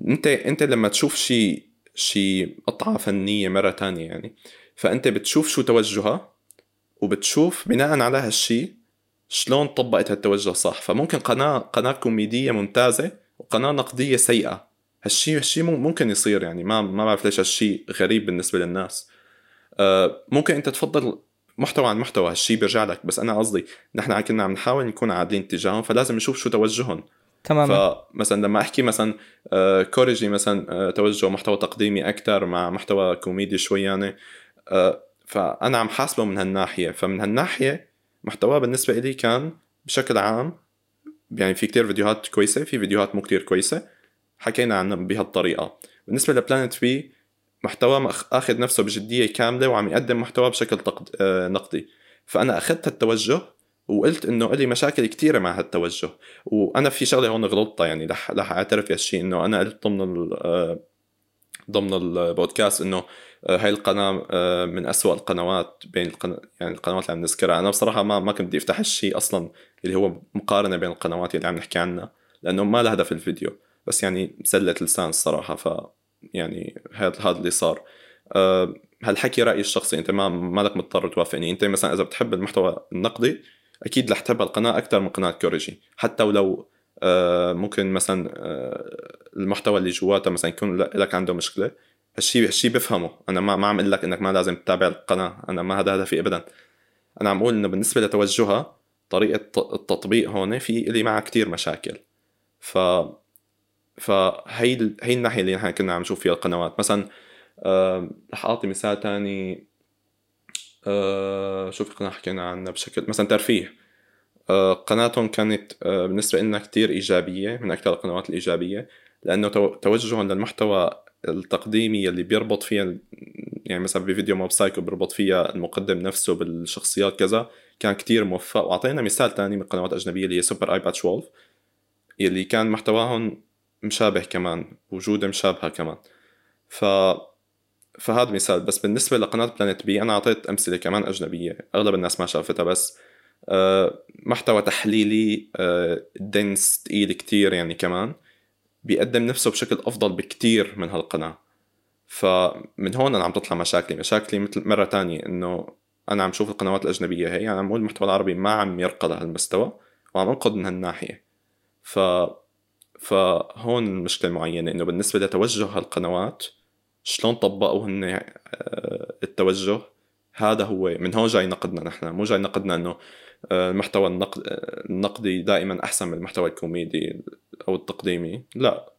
أنت أنت لما تشوف شيء شيء قطعة فنية مرة تانية يعني فأنت بتشوف شو توجهها وبتشوف بناء على هالشيء شلون طبقت هالتوجه صح فممكن قناة قناة كوميدية ممتازة وقناة نقدية سيئة هالشيء هالشيء مم- ممكن يصير يعني ما ما بعرف ليش هالشيء غريب بالنسبة للناس آه، ممكن أنت تفضل محتوى عن محتوى هالشيء بيرجع لك. بس أنا قصدي نحن كنا عم نحاول نكون عادلين تجاههم فلازم نشوف شو توجههم. تماما. فمثلا لما أحكي مثلا آه، كوريجي مثلا آه، توجه محتوى تقديمي أكثر مع محتوى كوميدي شوي يعني آه، فأنا عم حاسبه من هالناحية. فمن هالناحية محتواه بالنسبة لي كان بشكل عام يعني في كتير فيديوهات كويسة في فيديوهات مو كتير كويسة حكينا عنها بهالطريقة. بالنسبة لبلانت بي محتوى آخذ نفسه بجدية كاملة وعم يقدم محتوى بشكل تقد... آه، نقدي. فأنا أخذت التوجه وقلت إنه لي مشاكل كثيره مع هالتوجه. وأنا في شغلة هون غلطتها يعني رح رح أعترف بهالشيء إنه أنا قلت ضمن ال... آه، ضمن البودكاست إنه آه، هاي القناة من أسوأ القنوات بين القنا... يعني القنوات اللي عم نذكرها. أنا بصراحة ما ما كنت بدي أفتح الشيء أصلا اللي هو مقارنة بين القنوات اللي عم نحكي عنها لأنه ما لها هدف الفيديو. بس يعني سله لسان الصراحة ف يعني هذا هذا اللي صار. أه هالحكي رأيي الشخصي أنت ما مالك مضطر توافقني. أنت مثلا إذا بتحب المحتوى النقدي أكيد رح تحب القناة أكثر من قناة كوريجي. حتى ولو آه ممكن مثلا آه المحتوى اللي جواتها مثلا يكون لك عنده مشكلة هالشيء هالشيء بفهمه. أنا ما ما عم أقول لك إنك ما لازم تتابع القناة. أنا ما هذا هدفي ابدا. أنا عم أقول إنه بالنسبة لتوجهها طريقة التطبيق هون في لي معها كتير مشاكل. ف فهي هي الناحية اللي نحن كنا عم نشوف فيها القنوات. مثلا آه رح أعطي مثال تاني. آه شو في قناه حكينا عنها بشكل مثلا ترفيه. آه قناتهم كانت آه بالنسبة لنا كتير إيجابية من أكثر القنوات الإيجابية لأنه تو- توجههم للمحتوى التقديمي اللي بيربط فيها يعني مثلا بفيديو Mob Psycho بيربط فيها المقدم نفسه بالشخصيات كذا كان كتير موفق. وأعطينا مثال تاني من قنوات أجنبية اللي هي Super Eyepatch Wolf يلي كان محتواهم مشابه كمان وجوده مشابهة كمان. ف فهذا مثال. بس بالنسبة لقناة Planet B أنا أعطيت أمثلة كمان أجنبية أغلب الناس ما شافتها بس. آه، محتوى تحليلي آه، دنس تقيل كتير يعني كمان. بيقدم نفسه بشكل أفضل بكتير من هالقناة. فمن هون أنا عم تطلع مشاكلي. مشاكلي مثل مرة تانية إنه أنا عم شوف القنوات الأجنبية هي يعني عم المحتوى العربي ما عم يرقى لهالمستوى وعم أنقد من هالناحية. ف فهون المشكلة المعينه إنه بالنسبة لتوجه هالقنوات شلون طبقوا هن آه، التوجه؟ هذا هو من هون جاي نقدنا نحن مو جاي نقدنا إنه آه، المحتوى النقد النقدي دائما أحسن من المحتوى الكوميدي أو التقديمي لا.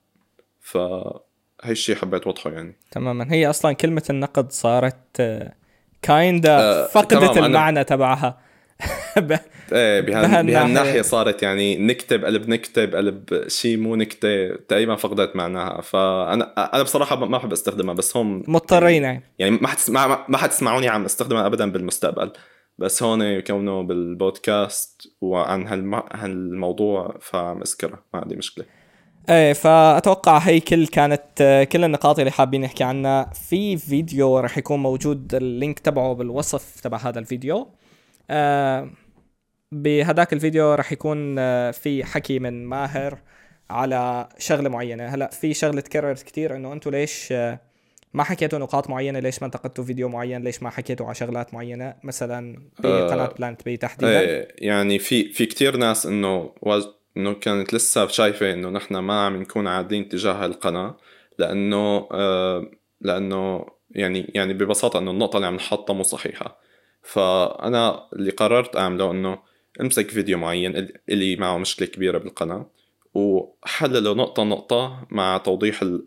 فهي الشيء حبيت اوضحه يعني. تماما. هي أصلا كلمة النقد صارت كايندا آه، فقدت المعنى تبعها. إيه بهال... بهالناحية. بهالناحية صارت يعني نكتب قلب نكتب قلب شيء مو نكتة تقريبا فقدت معناها. فأنا أنا بصراحة ما بحب أستخدمها بس هون مضطرين يعني يعني. ما حتس... ما, حتسمعوني عم أستخدمها ابدا بالمستقبل. بس هون كونه بالبودكاست وعن هالم... هالموضوع فعم اذكرها ما عندي مشكلة. إيه فأتوقع هي كل كانت كل النقاط اللي حابين نحكي عنها. في فيديو رح يكون موجود اللينك تبعه بالوصف تبع هذا الفيديو. بهداك الفيديو رح يكون آه، في حكي من ماهر على شغلة معينة. هلا في شغلة تكررت كتير إنه أنتم ليش آه، ما حكيتوا نقاط معينة؟ ليش ما انتقدتوا فيديو معين؟ ليش ما حكيتوا على شغلات معينة؟ مثلا بقناة آه، Planet B تحديدا. إيه يعني في في كثير ناس إنه واز... إنه كانت لسه شايفة إنه نحن ما عم نكون عادلين تجاه القناه لأنه آه لأنه يعني يعني ببساطة إنه النقطة اللي عم نحطها مو صحيحة. فأنا اللي قررت أعمله إنه أمسك فيديو معين اللي معه مشكلة كبيرة بالقناة وحلله نقطة نقطة مع توضيح ال...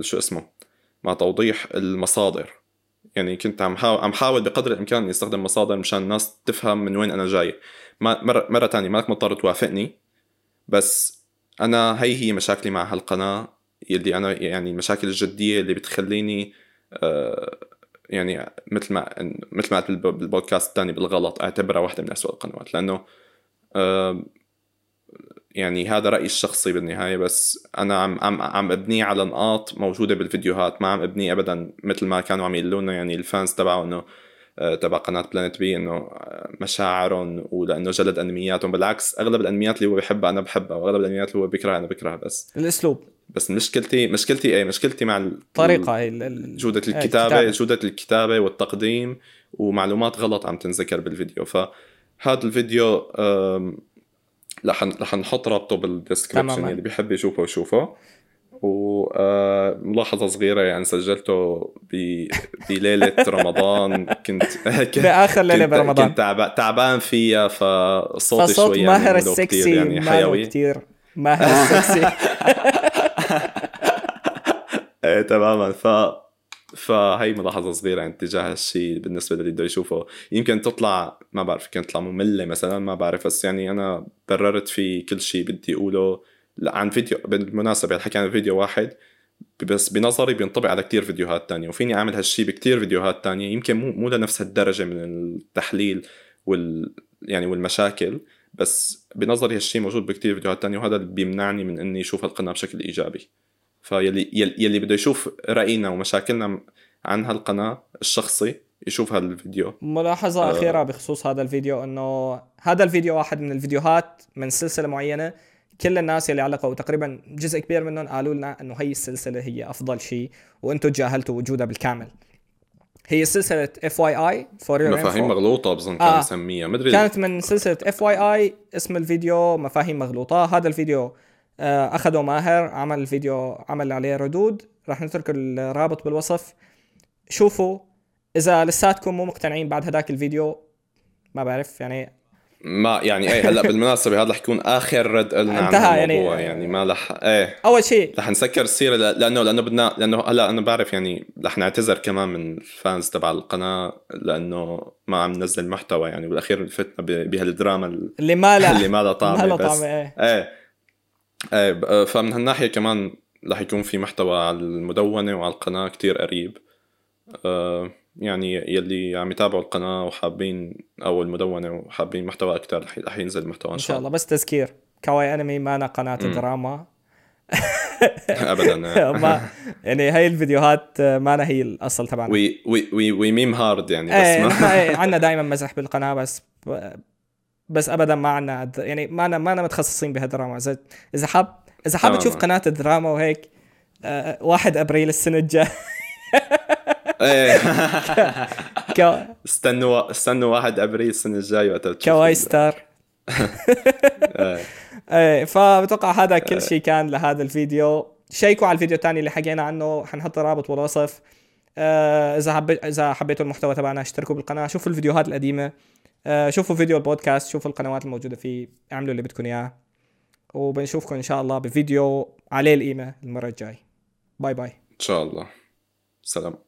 شو اسمه مع توضيح المصادر. يعني كنت عم حاول عم حاول بقدر الإمكان إني أستخدم مصادر مشان الناس تفهم من وين أنا جاي. مره مرة ثانية مالك مضطر توافقني بس أنا هي هي مشاكلي مع هالقناة يلي أنا يعني المشاكل الجديه اللي بتخليني آه يعني مثل ما مثل ما قلت بالب- بالبودكاست الثاني بالغلط أعتبرها واحدة من أسوأ القنوات لأنه يعني هذا رأيي الشخصي بالنهاية بس أنا عم عم عم ابنيه على نقاط موجودة بالفيديوهات ما عم ابنيه ابدا مثل ما كانوا عم يقولوا لنا يعني ال fans تبعه إنه آه، تبع قناة Planet B إنه آه، مشاعرهم ولأنه جلد أنمياتهم بالعكس أغلب الأنميات اللي هو بحبها أنا بحبها وأغلب الأنميات اللي هو بيكرهها أنا بكرهها بس الأسلوب. بس مشكلتي مشكلتي إيه؟ مشكلتي مع ال- طريقه هي ال- ال- جودة إيه، الكتابة جودة الكتابة والتقديم ومعلومات غلط عم تنذكر بالفيديو. فهذا الفيديو رح رح نحط رابطه بال description. اللي بيحب يشوفه يشوفه. وملاحظة صغيرة يعني سجلته ب... بليلة رمضان. كنت بآخر ليلة برمضان. كنت تعب- تعبان فيها فصوتي فصوت شوي ماهر يعني مو كتير السكسي يعني حيوي. كتير. ماهر السكسي. إيه تماما. ف فهي ملاحظة صغيرة عن تجاه هالشيء بالنسبة للي بده يشوفه. يمكن تطلع ما بعرف يمكن تطلع مملة مثلا ما بعرف بس يعني أنا بررت في كل شيء بدي أقوله عن فيديو بالمناسبة الحكي عن فيديو واحد بس بنظري بينطبق على كتير فيديوهات تانية وفيني أعمل هالشيء بكتير فيديوهات تانية يمكن مو مو لنفس هالدرجة من التحليل وال يعني والمشاكل. بس بنظري هالشيء موجود بكتير فيديوهات تانية وهذا اللي بيمنعني من إني أشوف القناة بشكل إيجابي. فيلي يلي, يلي بده يشوف رأينا ومشاكلنا عن هالقناة الشخصي يشوف هالفيديو. ملاحظة آه. أخيرة بخصوص هذا الفيديو إنه هذا الفيديو واحد من الفيديوهات من سلسلة معينة كل الناس اللي علقوا تقريبا جزء كبير منهم قالوا لنا إنه هي السلسلة هي أفضل شيء وأنتم تجاهلتوا وجودها بالكامل. هي سلسلة FYI for your مفاهيم مغلوطة بظن كان آه. يسميها مدري كانت من سلسلة FYI اسم الفيديو مفاهيم مغلوطة. هذا الفيديو آه، أخذه ماهر عمل الفيديو عمل عليه ردود. راح نترك الرابط بالوصف. شوفوا إذا لساتكم مو مقتنعين بعد هداك الفيديو ما بعرف يعني ما يعني إيه هلأ بالمناسبة هذا رح يكون آخر رد لنا عن الموضوع يعني, يعني ما رح إيه. أول شيء رح نسكر السيرة لأنه لأنه بدنا لأنه هلأ أنا بعرف يعني رح نعتذر كمان من الفانز تبع القناة لأنه ما عم ننزل محتوى يعني بالأخير فتنا بهالدراما ال- اللي ما له اللي ما لها ما طعمة بس. طعمة إيه. إيه. إيه آه، فمن هالناحية كمان رح يكون في محتوى على المدونة وعلى القناة كتير قريب. آه، يعني يلي عم يتابعوا القناة وحابين أو المدونة وحابين محتوى أكثر رح ينزل محتوى إن شاء الله بس تذكير كواي أنمي مانا قناة مم. دراما ابدا إيه. ما يعني هي الفيديوهات آه، مانا هي الأصل تبعنا وي وي وي ميم هارد يعني بس نحن ما إيه عنا دائما مزح بالقناة بس بس ابدا ما عنا يعني ما أنا ما أنا متخصصين بهالدراما اذا إذا حاب إذا حاب. تشوف قناة الدراما وهيك آه، واحد أبريل السنة الجاية إيه. استنوا استنوا 1 أبريل السنة الجاية وقتها كواي ستار. إيه. إيه فبتوقع هذا كل شيء كان لهذا الفيديو. شيكوا على الفيديو الثاني اللي حكينا عنه حنحط الرابط بالوصف آه، إذا حبيت إذا حبيتوا المحتوى تبعنا اشتركوا بالقناة شوفوا الفيديوهات القديمة. آه، شوفوا فيديو البودكاست شوفوا القنوات الموجودة فيه اعملوا اللي بدكم إياه. وبنشوفكم إن شاء الله بفيديو عالي القيمة المرة الجاي. bye bye. إن شاء الله. سلام.